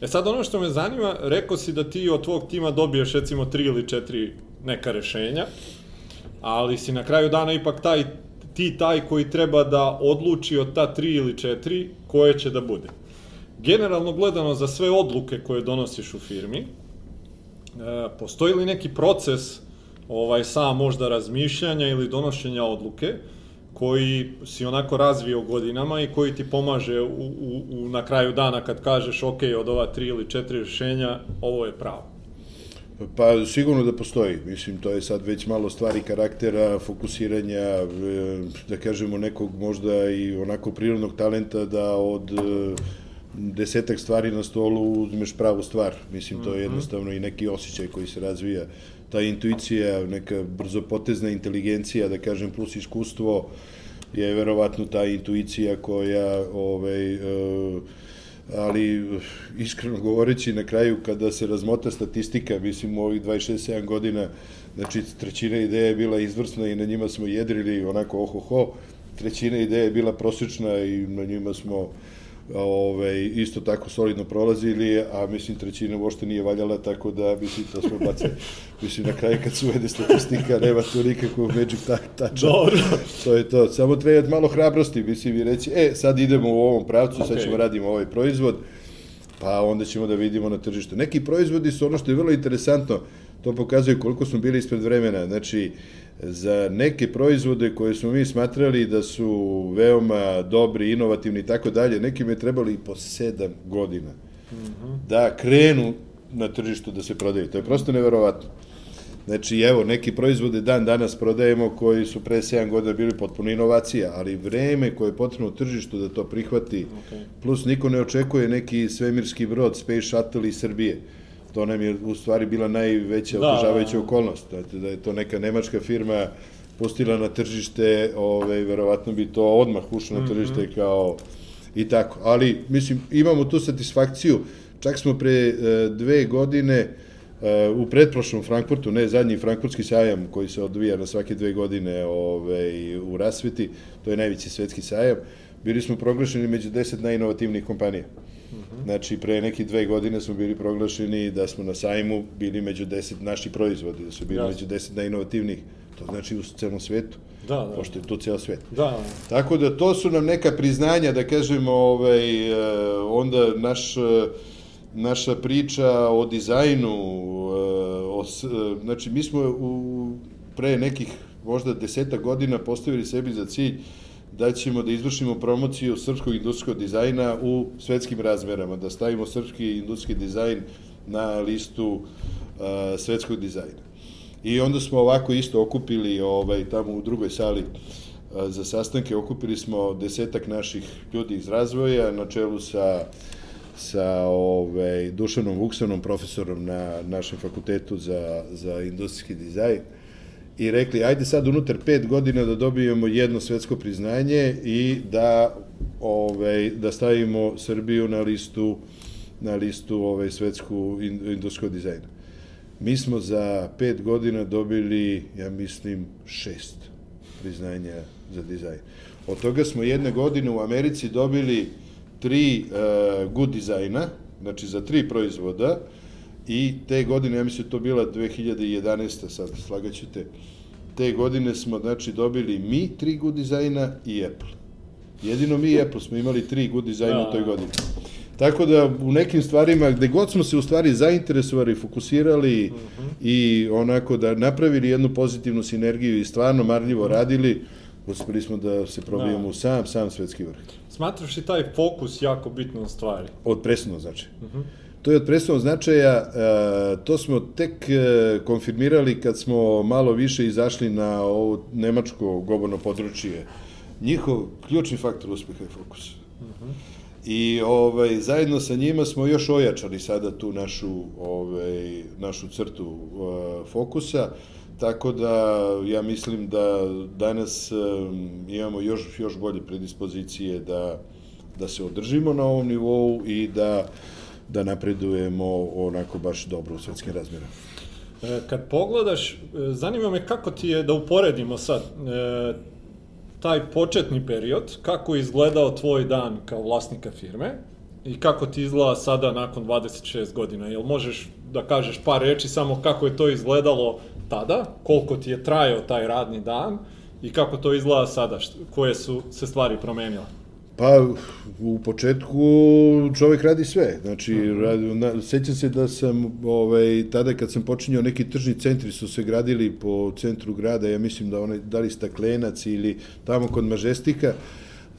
E sad ono što me zanima, rekao si da ti od tvog tima dobiješ recimo tri ili četiri neka rešenja, ali si na kraju dana ipak taj, ti taj koji treba da odluči od ta tri ili četiri koje će da bude. Generalno gledano za sve odluke koje donosiš u firmi, e, postoji li neki proces ovaj sam možda razmišljanja ili donošenja odluke koji si onako razvio godinama i koji ti pomaže u, u, u, na kraju dana kad kažeš ok, od ova tri ili četiri rešenja, ovo je pravo. Pa sigurno da postoji. Mislim, to je sad već malo stvari karaktera, fokusiranja, e, da kažemo nekog možda i onako prirodnog talenta da od e, desetak stvari na stolu uzmeš pravu stvar. Mislim, to je jednostavno i neki osjećaj koji se razvija. Ta intuicija, neka brzopotezna inteligencija, da kažem, plus iskustvo, je verovatno ta intuicija koja ovaj, e, ali uh, iskreno govoreći na kraju kada se razmota statistika, mislim u ovih 26-7 godina, znači trećina ideja je bila izvrsna i na njima smo jedrili onako ohoho, trećina ideja je bila prosječna i na njima smo ove, isto tako solidno prolazili, a mislim trećina uopšte nije valjala, tako da mislim to smo bacili. [LAUGHS] Mislim na kraju kad se uvede statistika, nema tu nikakvog magic toucha. Dobro. to je to. Samo treba malo hrabrosti, mislim i reći, e, sad idemo u ovom pravcu, sad Okej. ćemo radimo ovaj proizvod, pa onda ćemo da vidimo na tržištu. Neki proizvodi su ono što je vrlo interesantno, to pokazuje koliko smo bili ispred vremena. Znači, za neke proizvode koje smo mi smatrali da su veoma dobri, inovativni i tako dalje, nekim je trebalo i po sedam godina da krenu na tržištu da se prodaju. To je prosto neverovatno. Znači, evo, neki proizvode dan danas prodajemo koji su pre 7 godina bili potpuno inovacija, ali vreme koje je potrebno tržištu da to prihvati, Okej. plus niko ne očekuje neki svemirski brod, Space Shuttle iz Srbije. To nam je u stvari bila najveća Da, otežavajuća okolnost. Znate, da je to neka nemačka firma pustila na tržište, ovaj, verovatno bi to odmah ušlo na tržište kao i tako. Ali, mislim, imamo tu satisfakciju. Čak smo pre e, dve godine e, u pretprošlom Frankfurtu, ne zadnji frankfurtski sajam koji se odvija na svake dve godine ove, u rasveti, to je najveći svetski sajam, bili smo proglašeni među deset najinovativnijih kompanija. Znači, pre neki dve godine smo bili proglašeni da smo na sajmu bili među deset naši proizvodi, da su bili Jasno. među deset najinovativnijih. To znači u celom svetu, Da, da. pošto je to ceo svet. Da, Tako da to su nam neka priznanja, da kažemo, ovaj, e, onda naš, e, naša priča o dizajnu, e, o, znači mi smo u, pre nekih možda deseta godina postavili sebi za cilj da ćemo da izvršimo promociju srpskog industrijskog dizajna u svetskim razmerama, da stavimo srpski industrijski dizajn na listu e, svetskog dizajna. I onda smo ovako isto okupili ovaj, tamo u drugoj sali a, za sastanke, okupili smo desetak naših ljudi iz razvoja na čelu sa sa ovaj, Dušanom Vuksanom, profesorom na našem fakultetu za, za industrijski dizajn i rekli, ajde sad unutar pet godina da dobijemo jedno svetsko priznanje i da, ovaj, da stavimo Srbiju na listu na listu ovaj, svetsku in- industrijskog dizajna. Mi smo za pet godina dobili, ja mislim, šest priznanja za dizajn. Od toga smo jedne godine u Americi dobili tri uh, good dizajna, znači za tri proizvoda, i te godine, ja mislim, to bila 2011. sad, slagaću te, godine smo, znači, dobili mi tri good dizajna i Apple. Jedino mi i Apple smo imali tri good dizajna u toj godini. Tako da u nekim stvarima, gde god smo se u stvari zainteresovali, fokusirali i onako da napravili jednu pozitivnu sinergiju i stvarno marljivo radili, uspeli smo da se probijemo Da. u sam, sam svetski vrh. Smatraš i taj fokus jako bitnom stvari? Od presudnog značaja. To je od presudnog značaja, e, to smo tek e, konfirmirali kad smo malo više izašli na ovo nemačko govorno područje. Njihov ključni faktor uspeha je fokus. I ovaj, zajedno sa njima smo još ojačali sada tu našu, ovaj, našu crtu uh, fokusa, tako da ja mislim da danas um, imamo još, još bolje predispozicije da, da se održimo na ovom nivou i da, da napredujemo onako baš dobro u svetskim razmjerama. E, Kad pogledaš, e, zanima me kako ti je, da uporedimo sad, e, taj početni period, kako je izgledao tvoj dan kao vlasnika firme i kako ti izgleda sada nakon 26 godina. Jel možeš da kažeš par reči samo kako je to izgledalo tada, koliko ti je trajao taj radni dan i kako to izgleda sada, koje su se stvari promenile? Pa, u početku čovjek radi sve. Znači, radi, na, sećam se da sam, ovaj, tada kad sam počinjao, neki tržni centri su se gradili po centru grada, ja mislim da onaj, da li staklenac ili tamo kod Mažestika,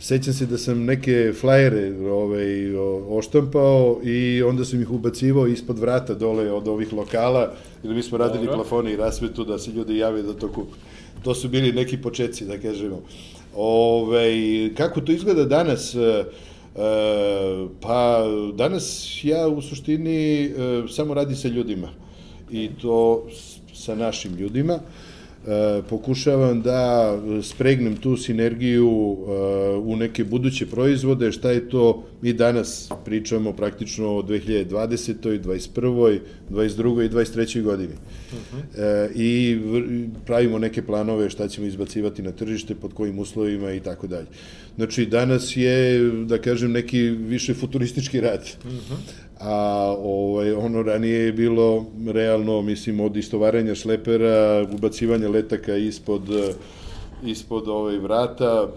Sećam se da sam neke flajere ovaj, oštampao i onda sam ih ubacivao ispod vrata dole od ovih lokala, jer mi smo radili Dobro. plafone i rasvetu da se ljudi jave da to kupe. To su bili neki početci, da kažemo. Ove, kako to izgleda danas? E, e, pa danas ja u suštini e, samo radi sa ljudima i to s- sa našim ljudima. E, pokušavam da spregnem tu sinergiju e, u neke buduće proizvode, šta je to, mi danas pričamo praktično o 2020. 21. 22. i 23. godini. E, I pravimo neke planove šta ćemo izbacivati na tržište, pod kojim uslovima i tako dalje. Znači, danas je, da kažem, neki više futuristički rad. A ovaj, ono ranije je bilo realno, mislim, od istovaranja šlepera, ubacivanja letaka ispod, ispod ovaj vrata,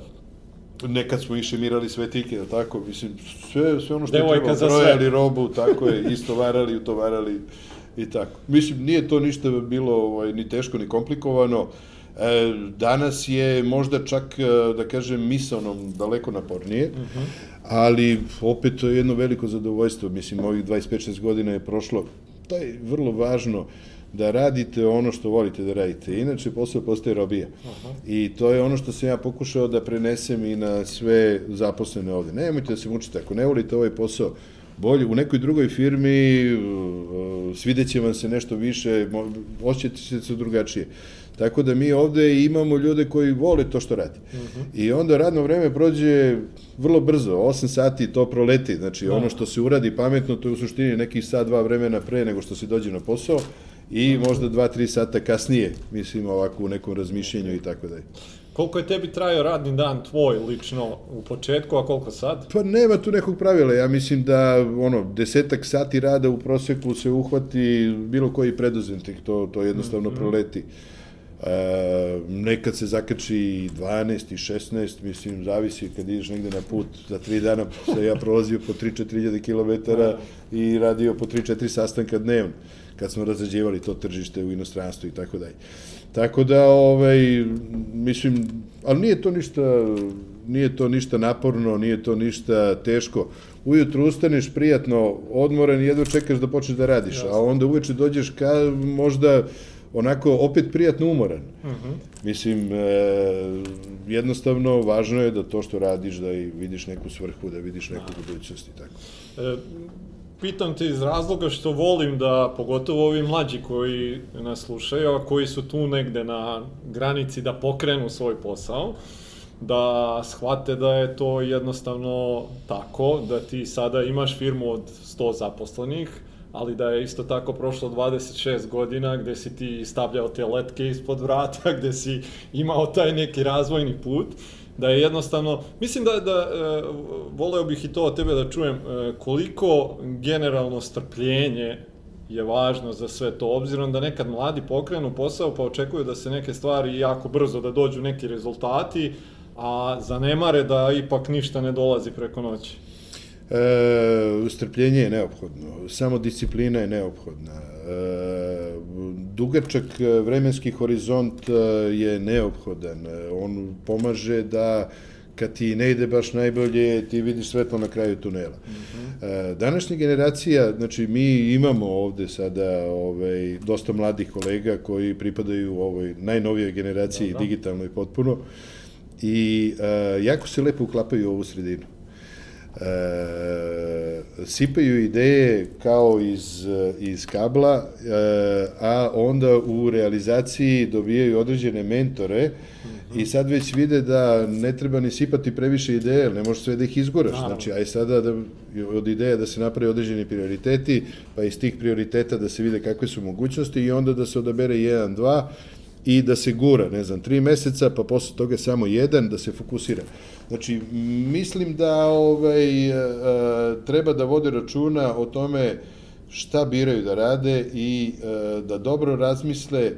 nekad smo i šemirali svetike, jel tako, mislim, sve, sve ono što je Devojka trebalo, za sve. brojali robu, tako je, istovarali, utovarali i tako. Mislim, nije to ništa bilo ovaj, ni teško, ni komplikovano, E, danas je možda čak, e, da kažem, misalnom daleko napornije, ali opet to je jedno veliko zadovoljstvo, mislim, ovih 25-6 godina je prošlo, to je vrlo važno da radite ono što volite da radite, inače posao postaje robija. I to je ono što sam ja pokušao da prenesem i na sve zaposlene ovde. Nemojte da se mučite, ako ne volite ovaj posao, bolje u nekoj drugoj firmi uh, svidjet će vam se nešto više, osjećate se drugačije. Tako da mi ovde imamo ljude koji vole to što radi. I onda radno vreme prođe vrlo brzo, 8 sati to proleti, znači ono što se uradi pametno, to je u suštini nekih sat, dva vremena pre nego što se dođe na posao i možda 2-3 sata kasnije, mislim ovako u nekom razmišljenju i tako dalje. Koliko je tebi trajao radni dan tvoj lično u početku, a koliko sad? Pa nema tu nekog pravila, ja mislim da ono, desetak sati rada u proseku se uhvati bilo koji preduzetnik, to, to jednostavno proleti. E, nekad se zakači i 12 i 16, mislim, zavisi kad ideš negde na put, za tri dana se ja prolazio po 3-4 hiljade kilometara i radio po 3-4 sastanka dnevno, kad smo razređivali to tržište u inostranstvu i tako dalje. Tako da, ovaj, mislim, ali nije to ništa, nije to ništa naporno, nije to ništa teško. Ujutru ustaneš prijatno odmoran i jedva čekaš da počneš da radiš, a onda uveče dođeš ka možda onako opet prijatno umoran. Mislim, e, jednostavno važno je da to što radiš, da i vidiš neku svrhu, da vidiš neku budućnost i tako. E, pitam te iz razloga što volim da, pogotovo ovi mlađi koji nas slušaju, a koji su tu negde na granici da pokrenu svoj posao, da shvate da je to jednostavno tako, da ti sada imaš firmu od 100 zaposlenih, ali da je isto tako prošlo 26 godina gde si ti stavljao te letke ispod vrata, [LAUGHS] gde si imao taj neki razvojni put, da je jednostavno, mislim da, da e, voleo bih i to od tebe da čujem, e, koliko generalno strpljenje je važno za sve to, obzirom da nekad mladi pokrenu posao pa očekuju da se neke stvari jako brzo da dođu neki rezultati, a zanemare da ipak ništa ne dolazi preko noći. E, strpljenje je neophodno, samo disciplina je neophodna. E, dugačak vremenski horizont e, je neophodan. E, On pomaže da kad ti ne ide baš najbolje, ti vidiš svetlo na kraju tunela. E, Današnja generacija, znači mi imamo ovde sada ovaj, dosta mladih kolega koji pripadaju ovoj najnovijoj generaciji, digitalnoj potpuno, i e, jako se lepo uklapaju u ovu sredinu e, sipaju ideje kao iz, iz kabla, e, a onda u realizaciji dobijaju određene mentore i sad već vide da ne treba ni sipati previše ideje, ne možeš sve da ih izgoraš. Znači, aj sada da, od ideja da se naprave određeni prioriteti, pa iz tih prioriteta da se vide kakve su mogućnosti i onda da se odabere jedan, dva i da se gura, ne znam, tri meseca, pa posle toga samo jedan, da se fokusira. Znači, mislim da ovaj, e, e, treba da vode računa o tome šta biraju da rade i e, da dobro razmisle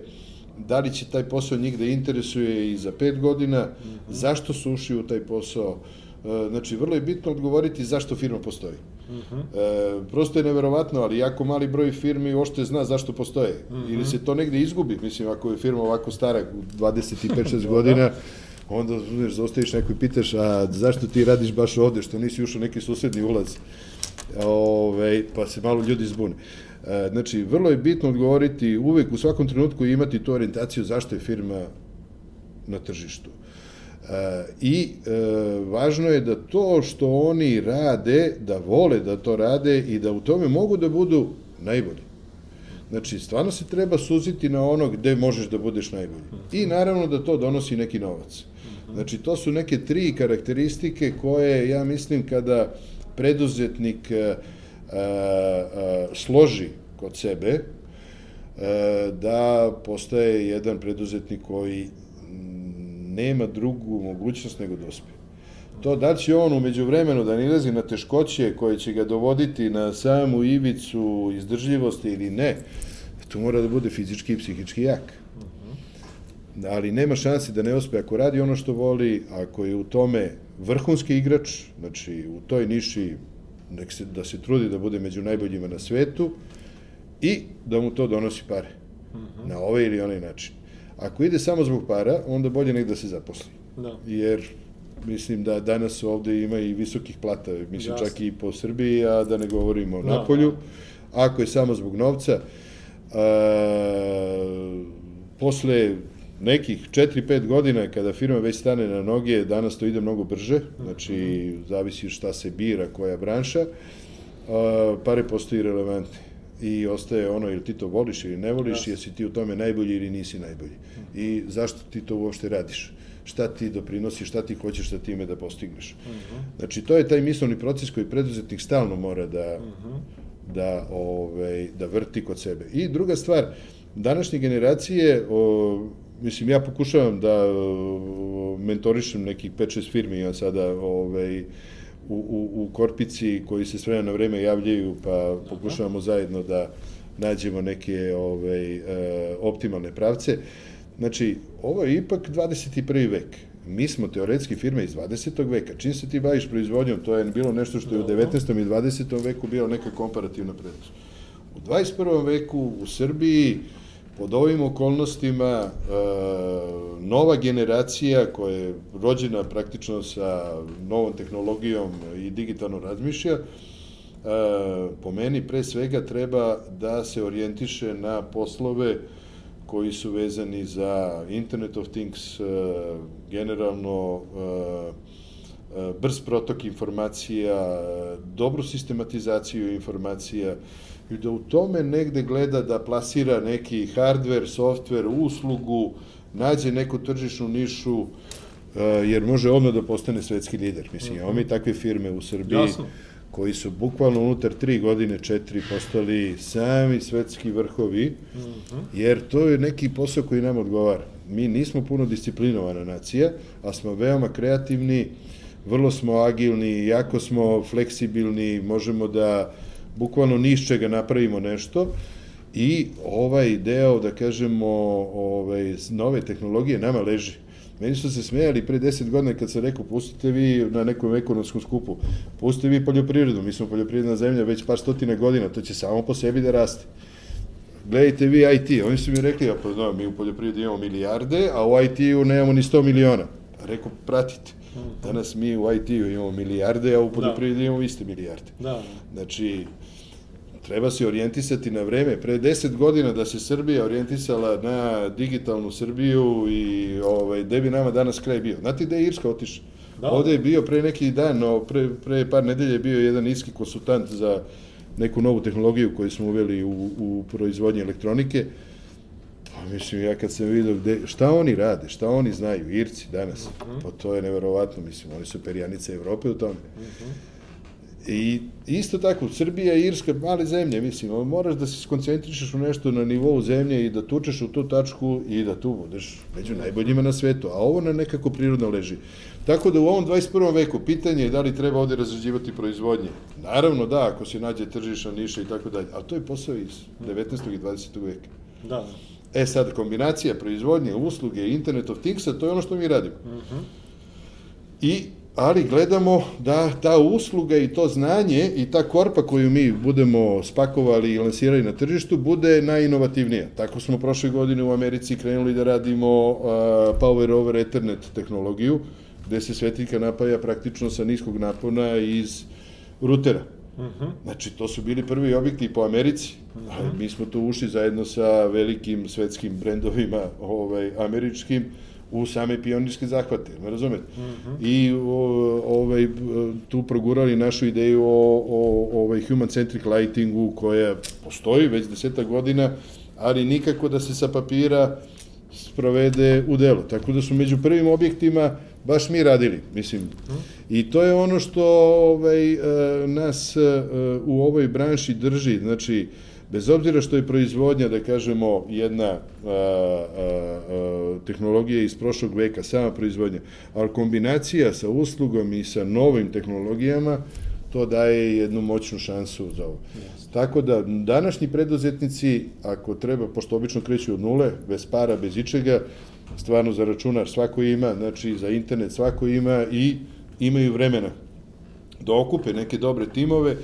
da li će taj posao njih da interesuje i za pet godina, zašto su ušli u taj posao, Znači, vrlo je bitno odgovoriti zašto firma postoji. E, prosto je neverovatno, ali jako mali broj firmi uopšte zna zašto postoje. Ili se to negde izgubi. Mislim, ako je firma ovako stara, 25-6 [LAUGHS] godina, onda znaš, zostaviš neko i pitaš, a zašto ti radiš baš ovde, što nisi ušao neki susedni ulaz? Ove, pa se malo ljudi zbune. E, Znači, vrlo je bitno odgovoriti uvek u svakom trenutku i imati tu orijentaciju zašto je firma na tržištu. I e, važno je da to što oni rade, da vole da to rade i da u tome mogu da budu najbolji. Znači, stvarno se treba suziti na ono gde možeš da budeš najbolji. I naravno da to donosi neki novac. Znači, to su neke tri karakteristike koje, ja mislim, kada preduzetnik e, e, e, složi kod sebe, e, da postaje jedan preduzetnik koji nema drugu mogućnost nego da uspe. To da će on umeđu vremenu da nilazi na teškoće koje će ga dovoditi na samu ivicu izdržljivosti ili ne, tu mora da bude fizički i psihički jak. Ali nema šanse da ne uspe ako radi ono što voli, ako je u tome vrhunski igrač, znači u toj niši nek se, da se trudi da bude među najboljima na svetu i da mu to donosi pare. Na ovaj ili onaj način. Ako ide samo zbog para, onda bolje nek da se zaposli. Da. Jer mislim da danas ovde ima i visokih plata, mislim Jasno. čak i po Srbiji, a da ne govorimo o Da, Napolju. Ako je samo zbog novca, a, posle nekih 4-5 godina kada firma već stane na noge, danas to ide mnogo brže, znači zavisi šta se bira, koja branša, a, pare postoji relevantne. I ostaje ono ili ti to voliš ili ne voliš, Jasno. jesi ti u tome najbolji ili nisi najbolji. I zašto ti to uopšte radiš? Šta ti doprinosiš, šta ti hoćeš sa time da postigneš? Znači, to je taj mislovni proces koji preduzetnik stalno mora da, da, ovaj, da vrti kod sebe. I druga stvar, današnje generacije, o, mislim, ja pokušavam da o, mentorišem nekih 5-6 firmi, ja sada ovaj, u, u, u Korpici koji se s vremena na vreme javljaju, pa pokušavamo zajedno da nađemo neke ovaj, e, optimalne pravce. Znači, ovo je ipak 21. vek. Mi smo teoretski firme iz 20. veka. Čim se ti baviš proizvodnjom, to je bilo nešto što je u 19. i 20. veku bilo neka komparativna prednost. U 21. veku u Srbiji pod ovim okolnostima e, nova generacija koja je rođena praktično sa novom tehnologijom i digitalno razmišlja, e, po meni pre svega treba da se orijentiše na poslove koji su vezani za Internet of Things, e, generalno brz protok informacija, dobru sistematizaciju informacija i da u tome negde gleda da plasira neki hardware, software, uslugu, nađe neku tržišnu nišu, e, jer može odmah da postane svetski lider. Mislim, imamo mi takve firme u Srbiji Jasno. koji su bukvalno unutar tri godine, četiri, postali sami svetski vrhovi, jer to je neki posao koji nam odgovara. Mi nismo puno disciplinovana nacija, a smo veoma kreativni, vrlo smo agilni, jako smo fleksibilni, možemo da bukvalno ni iz čega napravimo nešto i ovaj deo, da kažemo, ovaj, nove tehnologije nama leži. Meni su se smejali pre 10 godina kad sam rekao pustite vi na nekom ekonomskom skupu, pustite vi poljoprivredu, mi smo poljoprivredna zemlja već par stotina godina, to će samo po sebi da raste. Gledajte vi IT, oni su mi rekli, ja pa znam, mi u poljoprivredi imamo milijarde, a u IT-u nemamo ni 100 miliona. Pa rekao, pratite, danas mi u IT-u imamo milijarde, a u poljoprivredi imamo iste milijarde. Da, da. Znači, treba se orijentisati na vreme. Pre 10 godina da se Srbija orijentisala na digitalnu Srbiju i ovaj, gde bi nama danas kraj bio. Znate gde je Irska otišla? Da. Ovde je bio pre neki dan, no, pre, pre par nedelje je bio jedan irski konsultant za neku novu tehnologiju koju smo uveli u, u proizvodnji elektronike. Pa mislim, ja kad sam vidio gde, šta oni rade, šta oni znaju, Irci danas, pa to je neverovatno, mislim, oni su perjanice Evrope u tome. I isto tako, Srbija i Irska, male zemlje, mislim, moraš da se skoncentrišeš u nešto na nivou zemlje i da tučeš u tu tačku i da tu budeš među najboljima na svetu, a ovo na nekako prirodno leži. Tako da u ovom 21. veku pitanje je da li treba ovde razređivati proizvodnje. Naravno da, ako se nađe tržišna niša i tako dalje, ali to je posao iz 19. i 20. veka. Da. E sad, kombinacija proizvodnje, usluge, Internet of Thingsa, to je ono što mi radimo. I, ali gledamo da ta usluga i to znanje i ta korpa koju mi budemo spakovali i lansirali na tržištu bude najinovativnija. Tako smo prošle godine u Americi krenuli da radimo uh, Power over Ethernet tehnologiju, gde se svetlika napaja praktično sa niskog napona iz rutera. Znači, to su bili prvi objekti po Americi, a mi smo tu ušli zajedno sa velikim svetskim brendovima ovaj, američkim u same pionirske zahvate, me razumete? I o, ovaj, tu progurali našu ideju o, o ovaj human-centric lightingu koja postoji već deseta godina, ali nikako da se sa papira sprovede u delo. Tako da su među prvim objektima baš mi radili, mislim. I to je ono što ovaj, e, nas e, u ovoj branši drži, znači, bez obzira što je proizvodnja, da kažemo, jedna a, a, a, tehnologija iz prošlog veka, sama proizvodnja, ali kombinacija sa uslugom i sa novim tehnologijama, to daje jednu moćnu šansu za ovo. Tako da današnji preduzetnici, ako treba, pošto obično kreću od nule, bez para, bez ičega, stvarno za računar svako ima, znači za internet svako ima i imaju vremena da okupe neke dobre timove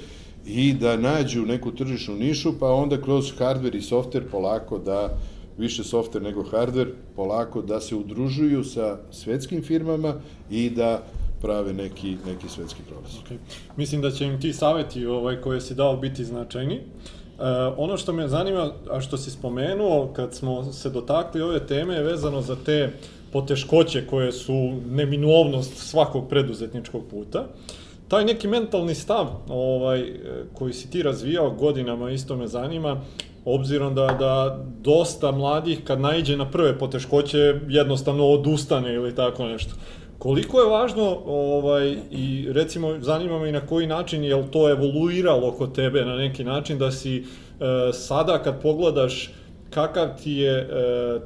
i da nađu neku tržišnu nišu, pa onda kroz hardware i software polako da više software nego hardware, polako da se udružuju sa svetskim firmama i da prave neki, neki svetski prolaz. Okay. Mislim da će im ti saveti ovaj, koje si dao biti značajni. E, ono što me zanima, a što si spomenuo, kad smo se dotakli ove teme, je vezano za te poteškoće koje su neminovnost svakog preduzetničkog puta. Taj neki mentalni stav ovaj, koji si ti razvijao godinama, isto me zanima, obzirom da, da dosta mladih kad naiđe na prve poteškoće jednostavno odustane ili tako nešto. Koliko je važno, ovaj, i recimo zanima me i na koji način je to evoluiralo kod tebe na neki način, da si e, sada kad pogledaš kakav ti je e,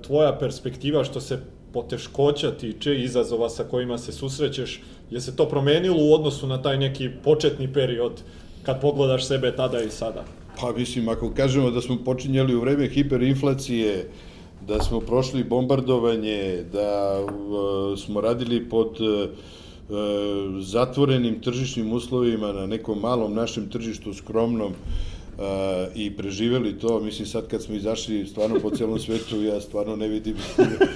tvoja perspektiva što se poteškoća tiče, izazova sa kojima se susrećeš, je se to promenilo u odnosu na taj neki početni period kad pogledaš sebe tada i sada? Pa mislim, ako kažemo da smo počinjali u vreme hiperinflacije, da smo prošli bombardovanje, da uh, smo radili pod uh, zatvorenim tržišnim uslovima na nekom malom našem tržištu skromnom, uh, i preživeli to, mislim sad kad smo izašli stvarno po celom [LAUGHS] svetu, ja stvarno ne vidim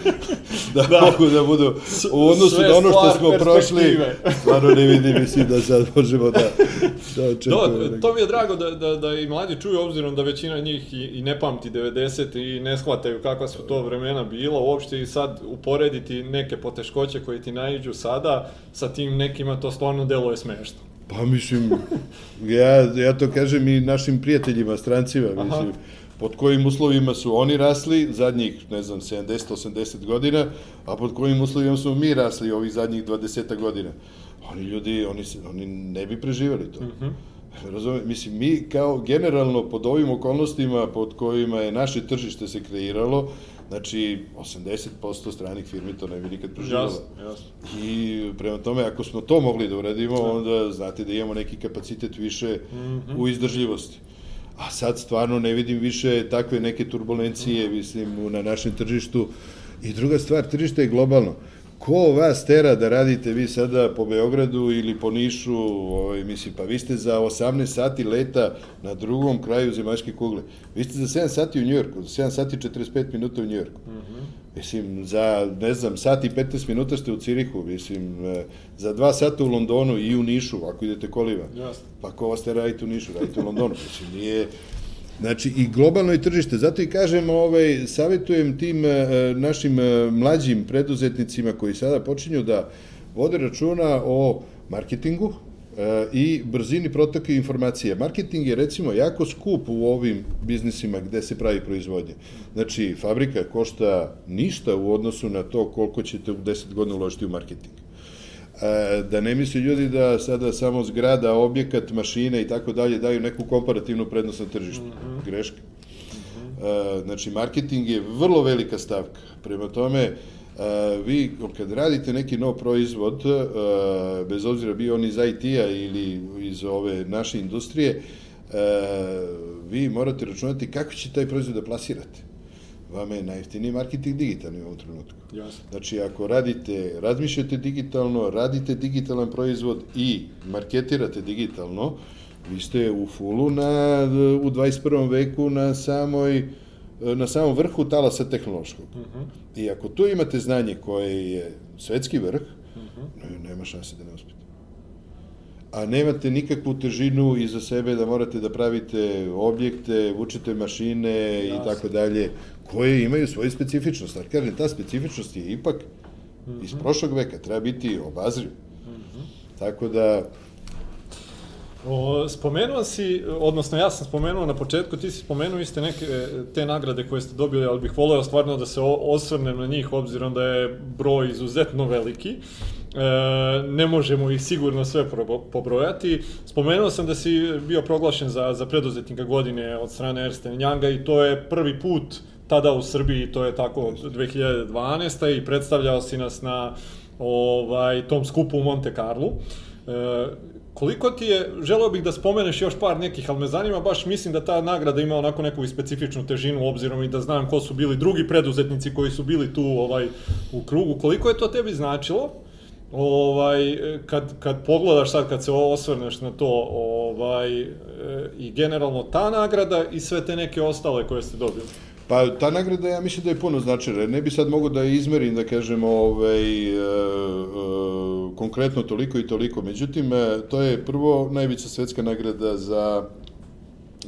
[LAUGHS] da, da mogu da budu u odnosu na ono što smo prošli, [LAUGHS] stvarno ne vidim, mislim da sad možemo da, da očekujemo. No, to mi je drago da, da, da i mladi čuju, obzirom da većina njih i, i ne pamti 90 i ne shvataju kakva su to vremena bila, uopšte i sad uporediti neke poteškoće koje ti naiđu sada sa tim nekima, to stvarno deluje smešno. Pa mislim, ja, ja to kažem i našim prijateljima, strancima, Aha. mislim, pod kojim uslovima su oni rasli zadnjih, ne znam, 70-80 godina, a pod kojim uslovima smo mi rasli ovih zadnjih 20 godina. Oni ljudi, oni, se, oni ne bi preživali to. Uh mhm. -huh. Razumem, mislim, mi kao generalno pod ovim okolnostima pod kojima je naše tržište se kreiralo, Znači, 80% stranih firmi to ne bi nikad proživalo. Jasno, jasno. I prema tome, ako smo to mogli da uradimo, da. onda znate da imamo neki kapacitet više mm -hmm. u izdržljivosti. A sad stvarno ne vidim više takve neke turbulencije, mislim, na našem tržištu. I druga stvar, tržište je globalno. Ko vas tera da radite vi sada po Beogradu ili po Nišu, ovaj, mislim, pa vi ste za 18 sati leta na drugom kraju zemaljske kugle. Vi ste za 7 sati u Njujorku, za 7 sati 45 minuta u Njujorku. Mm -hmm. Mislim, za, ne znam, sat i 15 minuta ste u Cirihu, mislim, e, za 2 sata u Londonu i u Nišu, ako idete koliva. Jasno. Pa ko vas te radite u Nišu, radite u Londonu. Mislim, nije, Znači, i globalno i tržište. Zato i kažem, ovaj, savjetujem tim e, našim e, mlađim preduzetnicima koji sada počinju da vode računa o marketingu e, i brzini protoka informacije. Marketing je, recimo, jako skup u ovim biznisima gde se pravi proizvodnje. Znači, fabrika košta ništa u odnosu na to koliko ćete u 10 godina uložiti u marketing da ne misli ljudi da sada samo zgrada, objekat, mašine i tako dalje daju neku komparativnu prednost na tržištu. Mm -hmm. Greška. Mm -hmm. Znači, marketing je vrlo velika stavka. Prema tome, vi kad radite neki nov proizvod, bez obzira bio on iz IT-a ili iz ove naše industrije, vi morate računati kako će taj proizvod da plasirate vama je najjeftiniji marketing digitalni u ovom trenutku. Jasno. Znači, ako radite, razmišljate digitalno, radite digitalan proizvod i marketirate digitalno, vi ste u fulu na, u 21. veku na samoj na samom vrhu talasa tehnološkog. Uh mhm. -huh. I ako tu imate znanje koje je svetski vrh, uh mhm. -huh. nema šanse da ne uspete a nemate nikakvu težinu iza sebe da morate da pravite objekte, vučete mašine i tako dalje, koje imaju svoju specifičnost. Ali kažem, ta specifičnost je ipak mm -hmm. iz prošlog veka, treba biti obazriv. Mm -hmm. Tako da, O, spomenuo si, odnosno ja sam spomenuo na početku, ti si spomenuo iste neke te nagrade koje ste dobili, ali bih voleo stvarno da se osvrnem na njih, obzirom da je broj izuzetno veliki. E, ne možemo ih sigurno sve pobrojati. Spomenuo sam da si bio proglašen za, za preduzetnika godine od strane Erste Younga i to je prvi put tada u Srbiji, to je tako od 2012. i predstavljao si nas na ovaj, tom skupu u Monte Carlo. E, koliko ti je, želeo bih da spomeneš još par nekih, ali me zanima, baš mislim da ta nagrada ima onako neku specifičnu težinu, obzirom i da znam ko su bili drugi preduzetnici koji su bili tu ovaj, u krugu. Koliko je to tebi značilo? ovaj, kad, kad pogledaš sad, kad se osvrneš na to, ovaj, i generalno ta nagrada i sve te neke ostale koje ste dobili? Pa ta nagrada ja mislim da je puno značila. Ne bi sad mogo da je izmerim, da kažem, ovaj, e, e, konkretno toliko i toliko. Međutim, e, to je prvo najveća svetska nagrada za,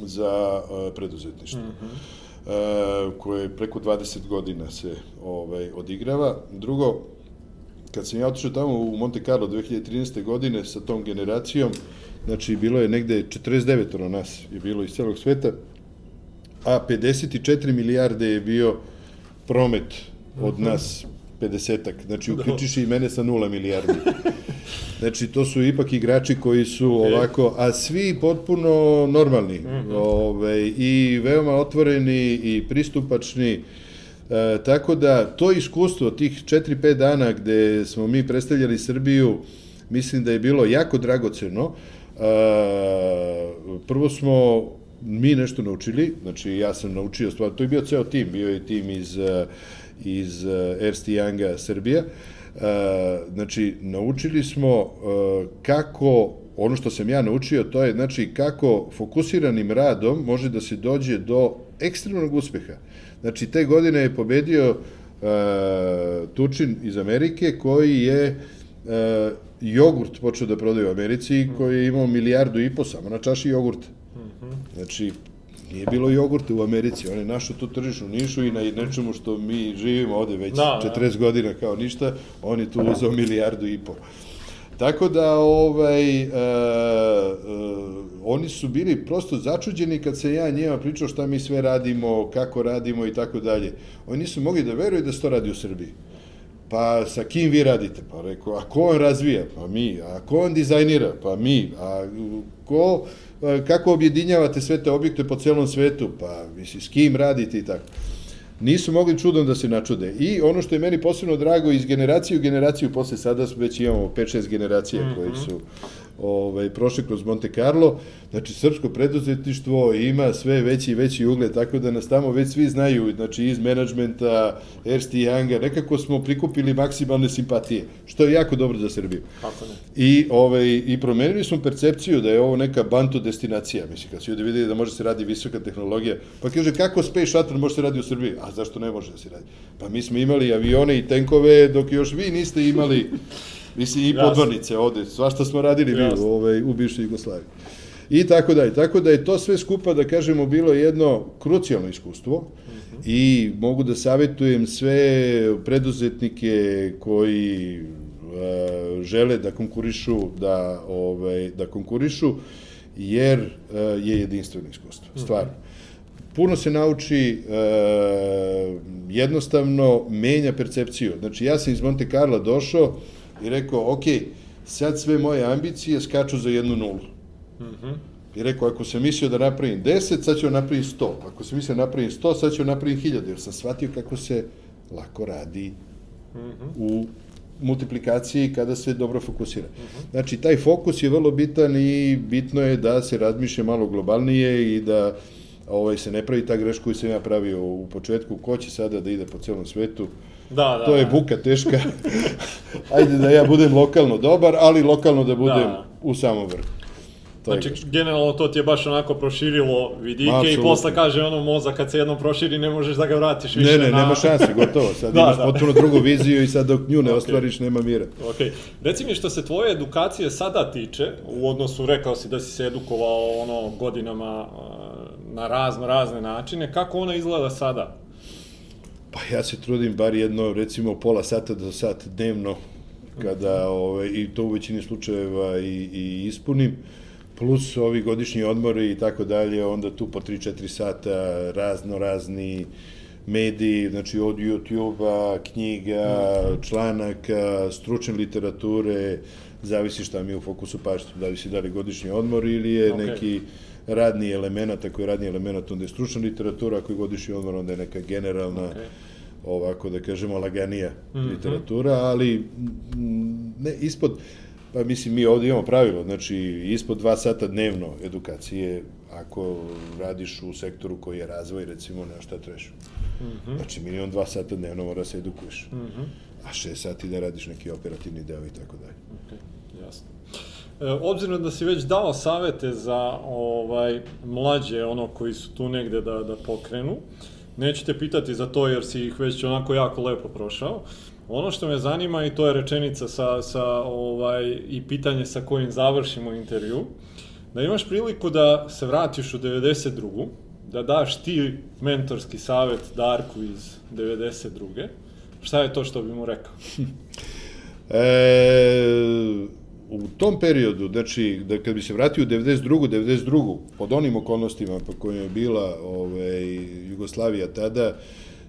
za e, preduzetništvo. Mm -hmm. e, koje preko 20 godina se ovaj, odigrava. Drugo, kad sam ja otišao tamo u Monte Carlo 2013. godine sa tom generacijom, znači bilo je negde 49 nas je bilo iz celog sveta, a 54 milijarde je bio promet od mhm. nas 50-ak. Znači, uključiš i mene sa nula milijardi. Znači, to su ipak igrači koji su ovako, a svi potpuno normalni. Mm -hmm. ove, I veoma otvoreni i pristupačni. E, tako da, to iskustvo tih 4-5 dana gde smo mi predstavljali Srbiju, mislim da je bilo jako dragoceno. E, prvo smo mi nešto naučili, znači ja sam naučio stvar, to je bio ceo tim, bio je tim iz, iz Erst Younga Srbija, znači naučili smo kako ono što sam ja naučio, to je znači kako fokusiranim radom može da se dođe do ekstremnog uspeha. Znači te godine je pobedio uh, Tučin iz Amerike koji je uh, jogurt počeo da prodaje u Americi koji je imao milijardu i po samo na čaši jogurta. Znači, nije bilo jogurta u Americi, on je našao tu tržišnu nišu i na nečemu što mi živimo ovde već da, 40 da. godina kao ništa, on je tu uzao milijardu i po. Tako da, ovaj, uh, uh, oni su bili prosto začuđeni kad se ja njima pričao šta mi sve radimo, kako radimo i tako dalje. Oni nisu mogli da veruju da se to radi u Srbiji. Pa sa kim vi radite? Pa rekao, a ko on razvija? Pa mi. A ko on dizajnira? Pa mi. A ko Pa, kako objedinjavate sve te objekte po celom svetu, pa misli, s kim radite i tako. Nisu mogli čudom da se načude. I ono što je meni posebno drago, iz generacije u generaciju, posle sada već imamo 5-6 generacija mm -hmm. koji su ovaj, prošli kroz Monte Carlo, znači srpsko preduzetništvo ima sve veći i veći ugled, tako da nas tamo već svi znaju, znači iz menadžmenta, Ersti Younga, nekako smo prikupili maksimalne simpatije, što je jako dobro za Srbiju. Kako ne? I, ovaj, I promenili smo percepciju da je ovo neka banto destinacija, mislim, kad su ljudi videli da može se radi visoka tehnologija, pa kaže kako Space Shuttle može se radi u Srbiji, a zašto ne može da se radi? Pa mi smo imali avione i tenkove dok još vi niste imali Mislim, i podvornice ovde, svašta smo radili mi u, ovaj, u bivšoj Jugoslaviji. I tako da je. Tako da je to sve skupa, da kažemo, bilo jedno krucijalno iskustvo uh -huh. i mogu da savjetujem sve preduzetnike koji uh, žele da konkurišu, da, ovaj, da konkurišu, jer uh, je jedinstveno iskustvo, stvarno. Uh -huh puno se nauči, e, jednostavno menja percepciju. Znači, ja sam iz Monte Carlo došao, i rekao, ok, sad sve moje ambicije skaču za jednu nulu. Mm -hmm. I rekao, ako sam mislio da napravim 10, sad ću da napravim 100. Ako sam mislio da napravim 100, sad ću da napravim 1000, jer sam shvatio kako se lako radi mm -hmm. u multiplikaciji kada se dobro fokusira. Mm -hmm. Znači, taj fokus je vrlo bitan i bitno je da se razmišlja malo globalnije i da ovaj, se ne pravi ta greška koju sam ja pravio u početku, ko će sada da ide po celom svetu, Da, da, to je da. buka teška. [LAUGHS] Ajde da ja budem lokalno dobar, ali lokalno da budem da. u samom vrhu. To znači, generalno to ti je baš onako proširilo vidike Absolutno. i posle kaže ono mozak kad se jednom proširi ne možeš da ga vratiš više ne, ne, na... nema šanse, gotovo. Sad [LAUGHS] da, imaš da. potpuno drugu viziju i sad dok nju ne okay. ostvariš nema mira. Ok. Reci mi što se tvoje edukacije sada tiče, u odnosu rekao si da si se edukovao ono godinama na razno razne načine, kako ona izgleda sada? Pa ja se trudim bar jedno, recimo, pola sata do sat dnevno, kada, ove, ovaj, i to u većini slučajeva i, i ispunim, plus ovi godišnji odmori i tako dalje, onda tu po 3-4 sata razno razni mediji, znači od YouTube-a, knjiga, članaka, stručne literature, zavisi šta mi u fokusu pašta, da li godišnji odmor ili je okay. neki radni element, ako je radni element, onda je stručna literatura, ako je godišnji odmor, onda je neka generalna, okay. ovako da kažemo, laganija mm -hmm. literatura, ali ne, ispod, pa mislim, mi ovde imamo pravilo, znači, ispod dva sata dnevno edukacije, ako radiš u sektoru koji je razvoj, recimo, na šta trebaš. Mm -hmm. Znači, minimum dva sata dnevno mora se edukuješ. Mm -hmm. A šest sati da radiš neki operativni deo i tako dalje. Okay, jasno. E, obzirom da si već dao savete za ovaj mlađe, ono koji su tu negde da, da pokrenu, neću te pitati za to jer si ih već onako jako lepo prošao. Ono što me zanima i to je rečenica sa, sa ovaj, i pitanje sa kojim završimo intervju, da imaš priliku da se vratiš u 92. da daš ti mentorski savet Darku iz 92. Šta je to što bi mu rekao? [LAUGHS] [LAUGHS] E, u tom periodu, znači, da kad bi se vratio u 92. 92. pod onim okolnostima po kojima je bila ovaj, Jugoslavija tada,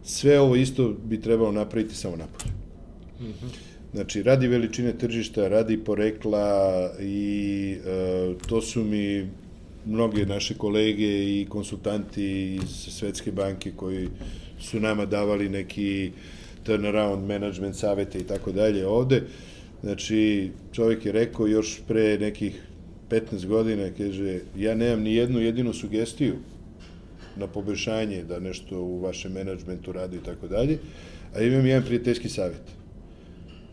sve ovo isto bi trebalo napraviti samo napolje. Znači, radi veličine tržišta, radi porekla i e, to su mi mnoge naše kolege i konsultanti iz Svetske banke koji su nama davali neki turnaround management savete i tako dalje ovde. Znači, čovjek je rekao još pre nekih 15 godina, kaže, ja nemam ni jednu jedinu sugestiju na poboljšanje da nešto u vašem menadžmentu radi i tako dalje, a imam jedan prijateljski savjet.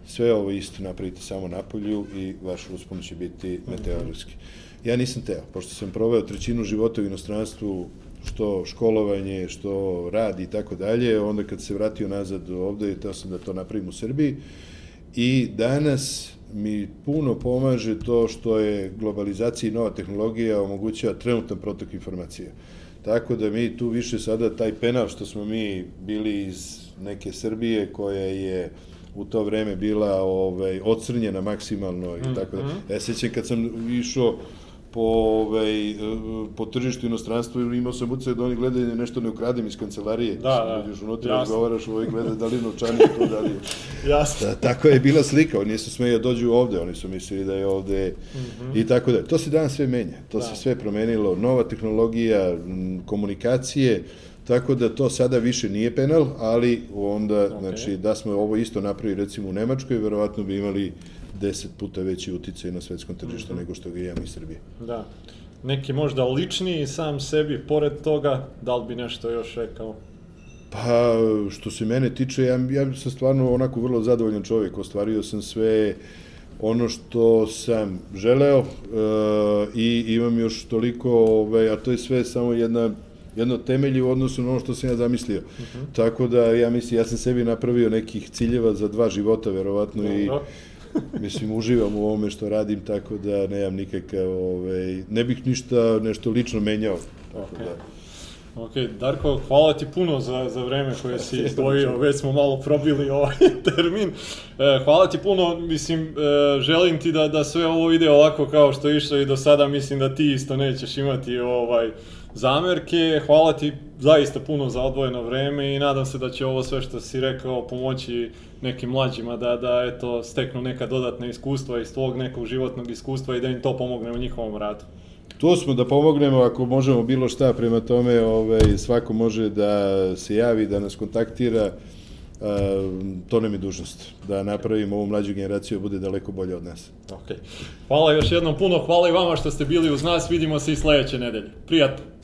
Sve ovo isto napravite samo na polju i vaš uspon će biti meteorološki. Ja nisam teo, pošto sam proveo trećinu života u inostranstvu, što školovanje, što rad i tako dalje, onda kad se vratio nazad ovde, teo sam da to napravim u Srbiji i danas mi puno pomaže to što je globalizacija i nova tehnologija omogućava trenutan protok informacija. Tako da mi tu više sada taj penal što smo mi bili iz neke Srbije koja je u to vreme bila ovaj, ocrnjena maksimalno i tako da. Ja sećam kad sam išao po, ovaj, po tržištu inostranstva ili imao sam ucaj da oni gledaju da nešto ne ukradem iz kancelarije. Da, da. Uđeš unutra, razgovaraš, ovaj gleda da li je novčanik to, da li je... [LAUGHS] Jasno. Da, tako je bila slika, oni nisu smeju da dođu ovde, oni su mislili da je ovde mm -hmm. i tako da. To se danas sve menja, to da. se sve promenilo, nova tehnologija, komunikacije, Tako da to sada više nije penal, ali onda, okay. znači, da smo ovo isto napravili recimo u Nemačkoj, verovatno bi imali deset puta veći uticaj na svetskom tržištu mm -hmm. nego što ga imam iz Srbije. Da. Neki možda ličniji sam sebi, pored toga, da li bi nešto još rekao? Pa, što se mene tiče, ja, ja sam stvarno onako vrlo zadovoljan čovjek, ostvario sam sve ono što sam želeo e, i imam još toliko, ovaj, a to je sve samo jedna jedno temelje u odnosu na ono što sam ja zamislio. Uh mhm. -huh. Tako da ja mislim, ja sam sebi napravio nekih ciljeva za dva života, verovatno, i mislim, uživam u ovome što radim, tako da nemam nikakav, ovaj, ne bih ništa nešto lično menjao. Tako okay. da. Ok, Darko, hvala ti puno za, za vreme koje si [LAUGHS] izdvojio, već smo malo probili ovaj [LAUGHS] termin. E, hvala ti puno, mislim, e, želim ti da, da sve ovo ide ovako kao što je išlo i do sada, mislim da ti isto nećeš imati ovaj zamerke. Hvala ti zaista puno za odvojeno vreme i nadam se da će ovo sve što si rekao pomoći nekim mlađima da, da eto, steknu neka dodatna iskustva iz tvog nekog životnog iskustva i da im to pomogne u njihovom radu. Tu smo da pomognemo ako možemo bilo šta, prema tome ovaj, svako može da se javi, da nas kontaktira, Uh, to nam je dužnost, da napravimo ovu mlađu generaciju da bude daleko bolje od nas. Ok. Hvala još jednom puno, hvala i vama što ste bili uz nas, vidimo se i sledeće nedelje. Prijatno!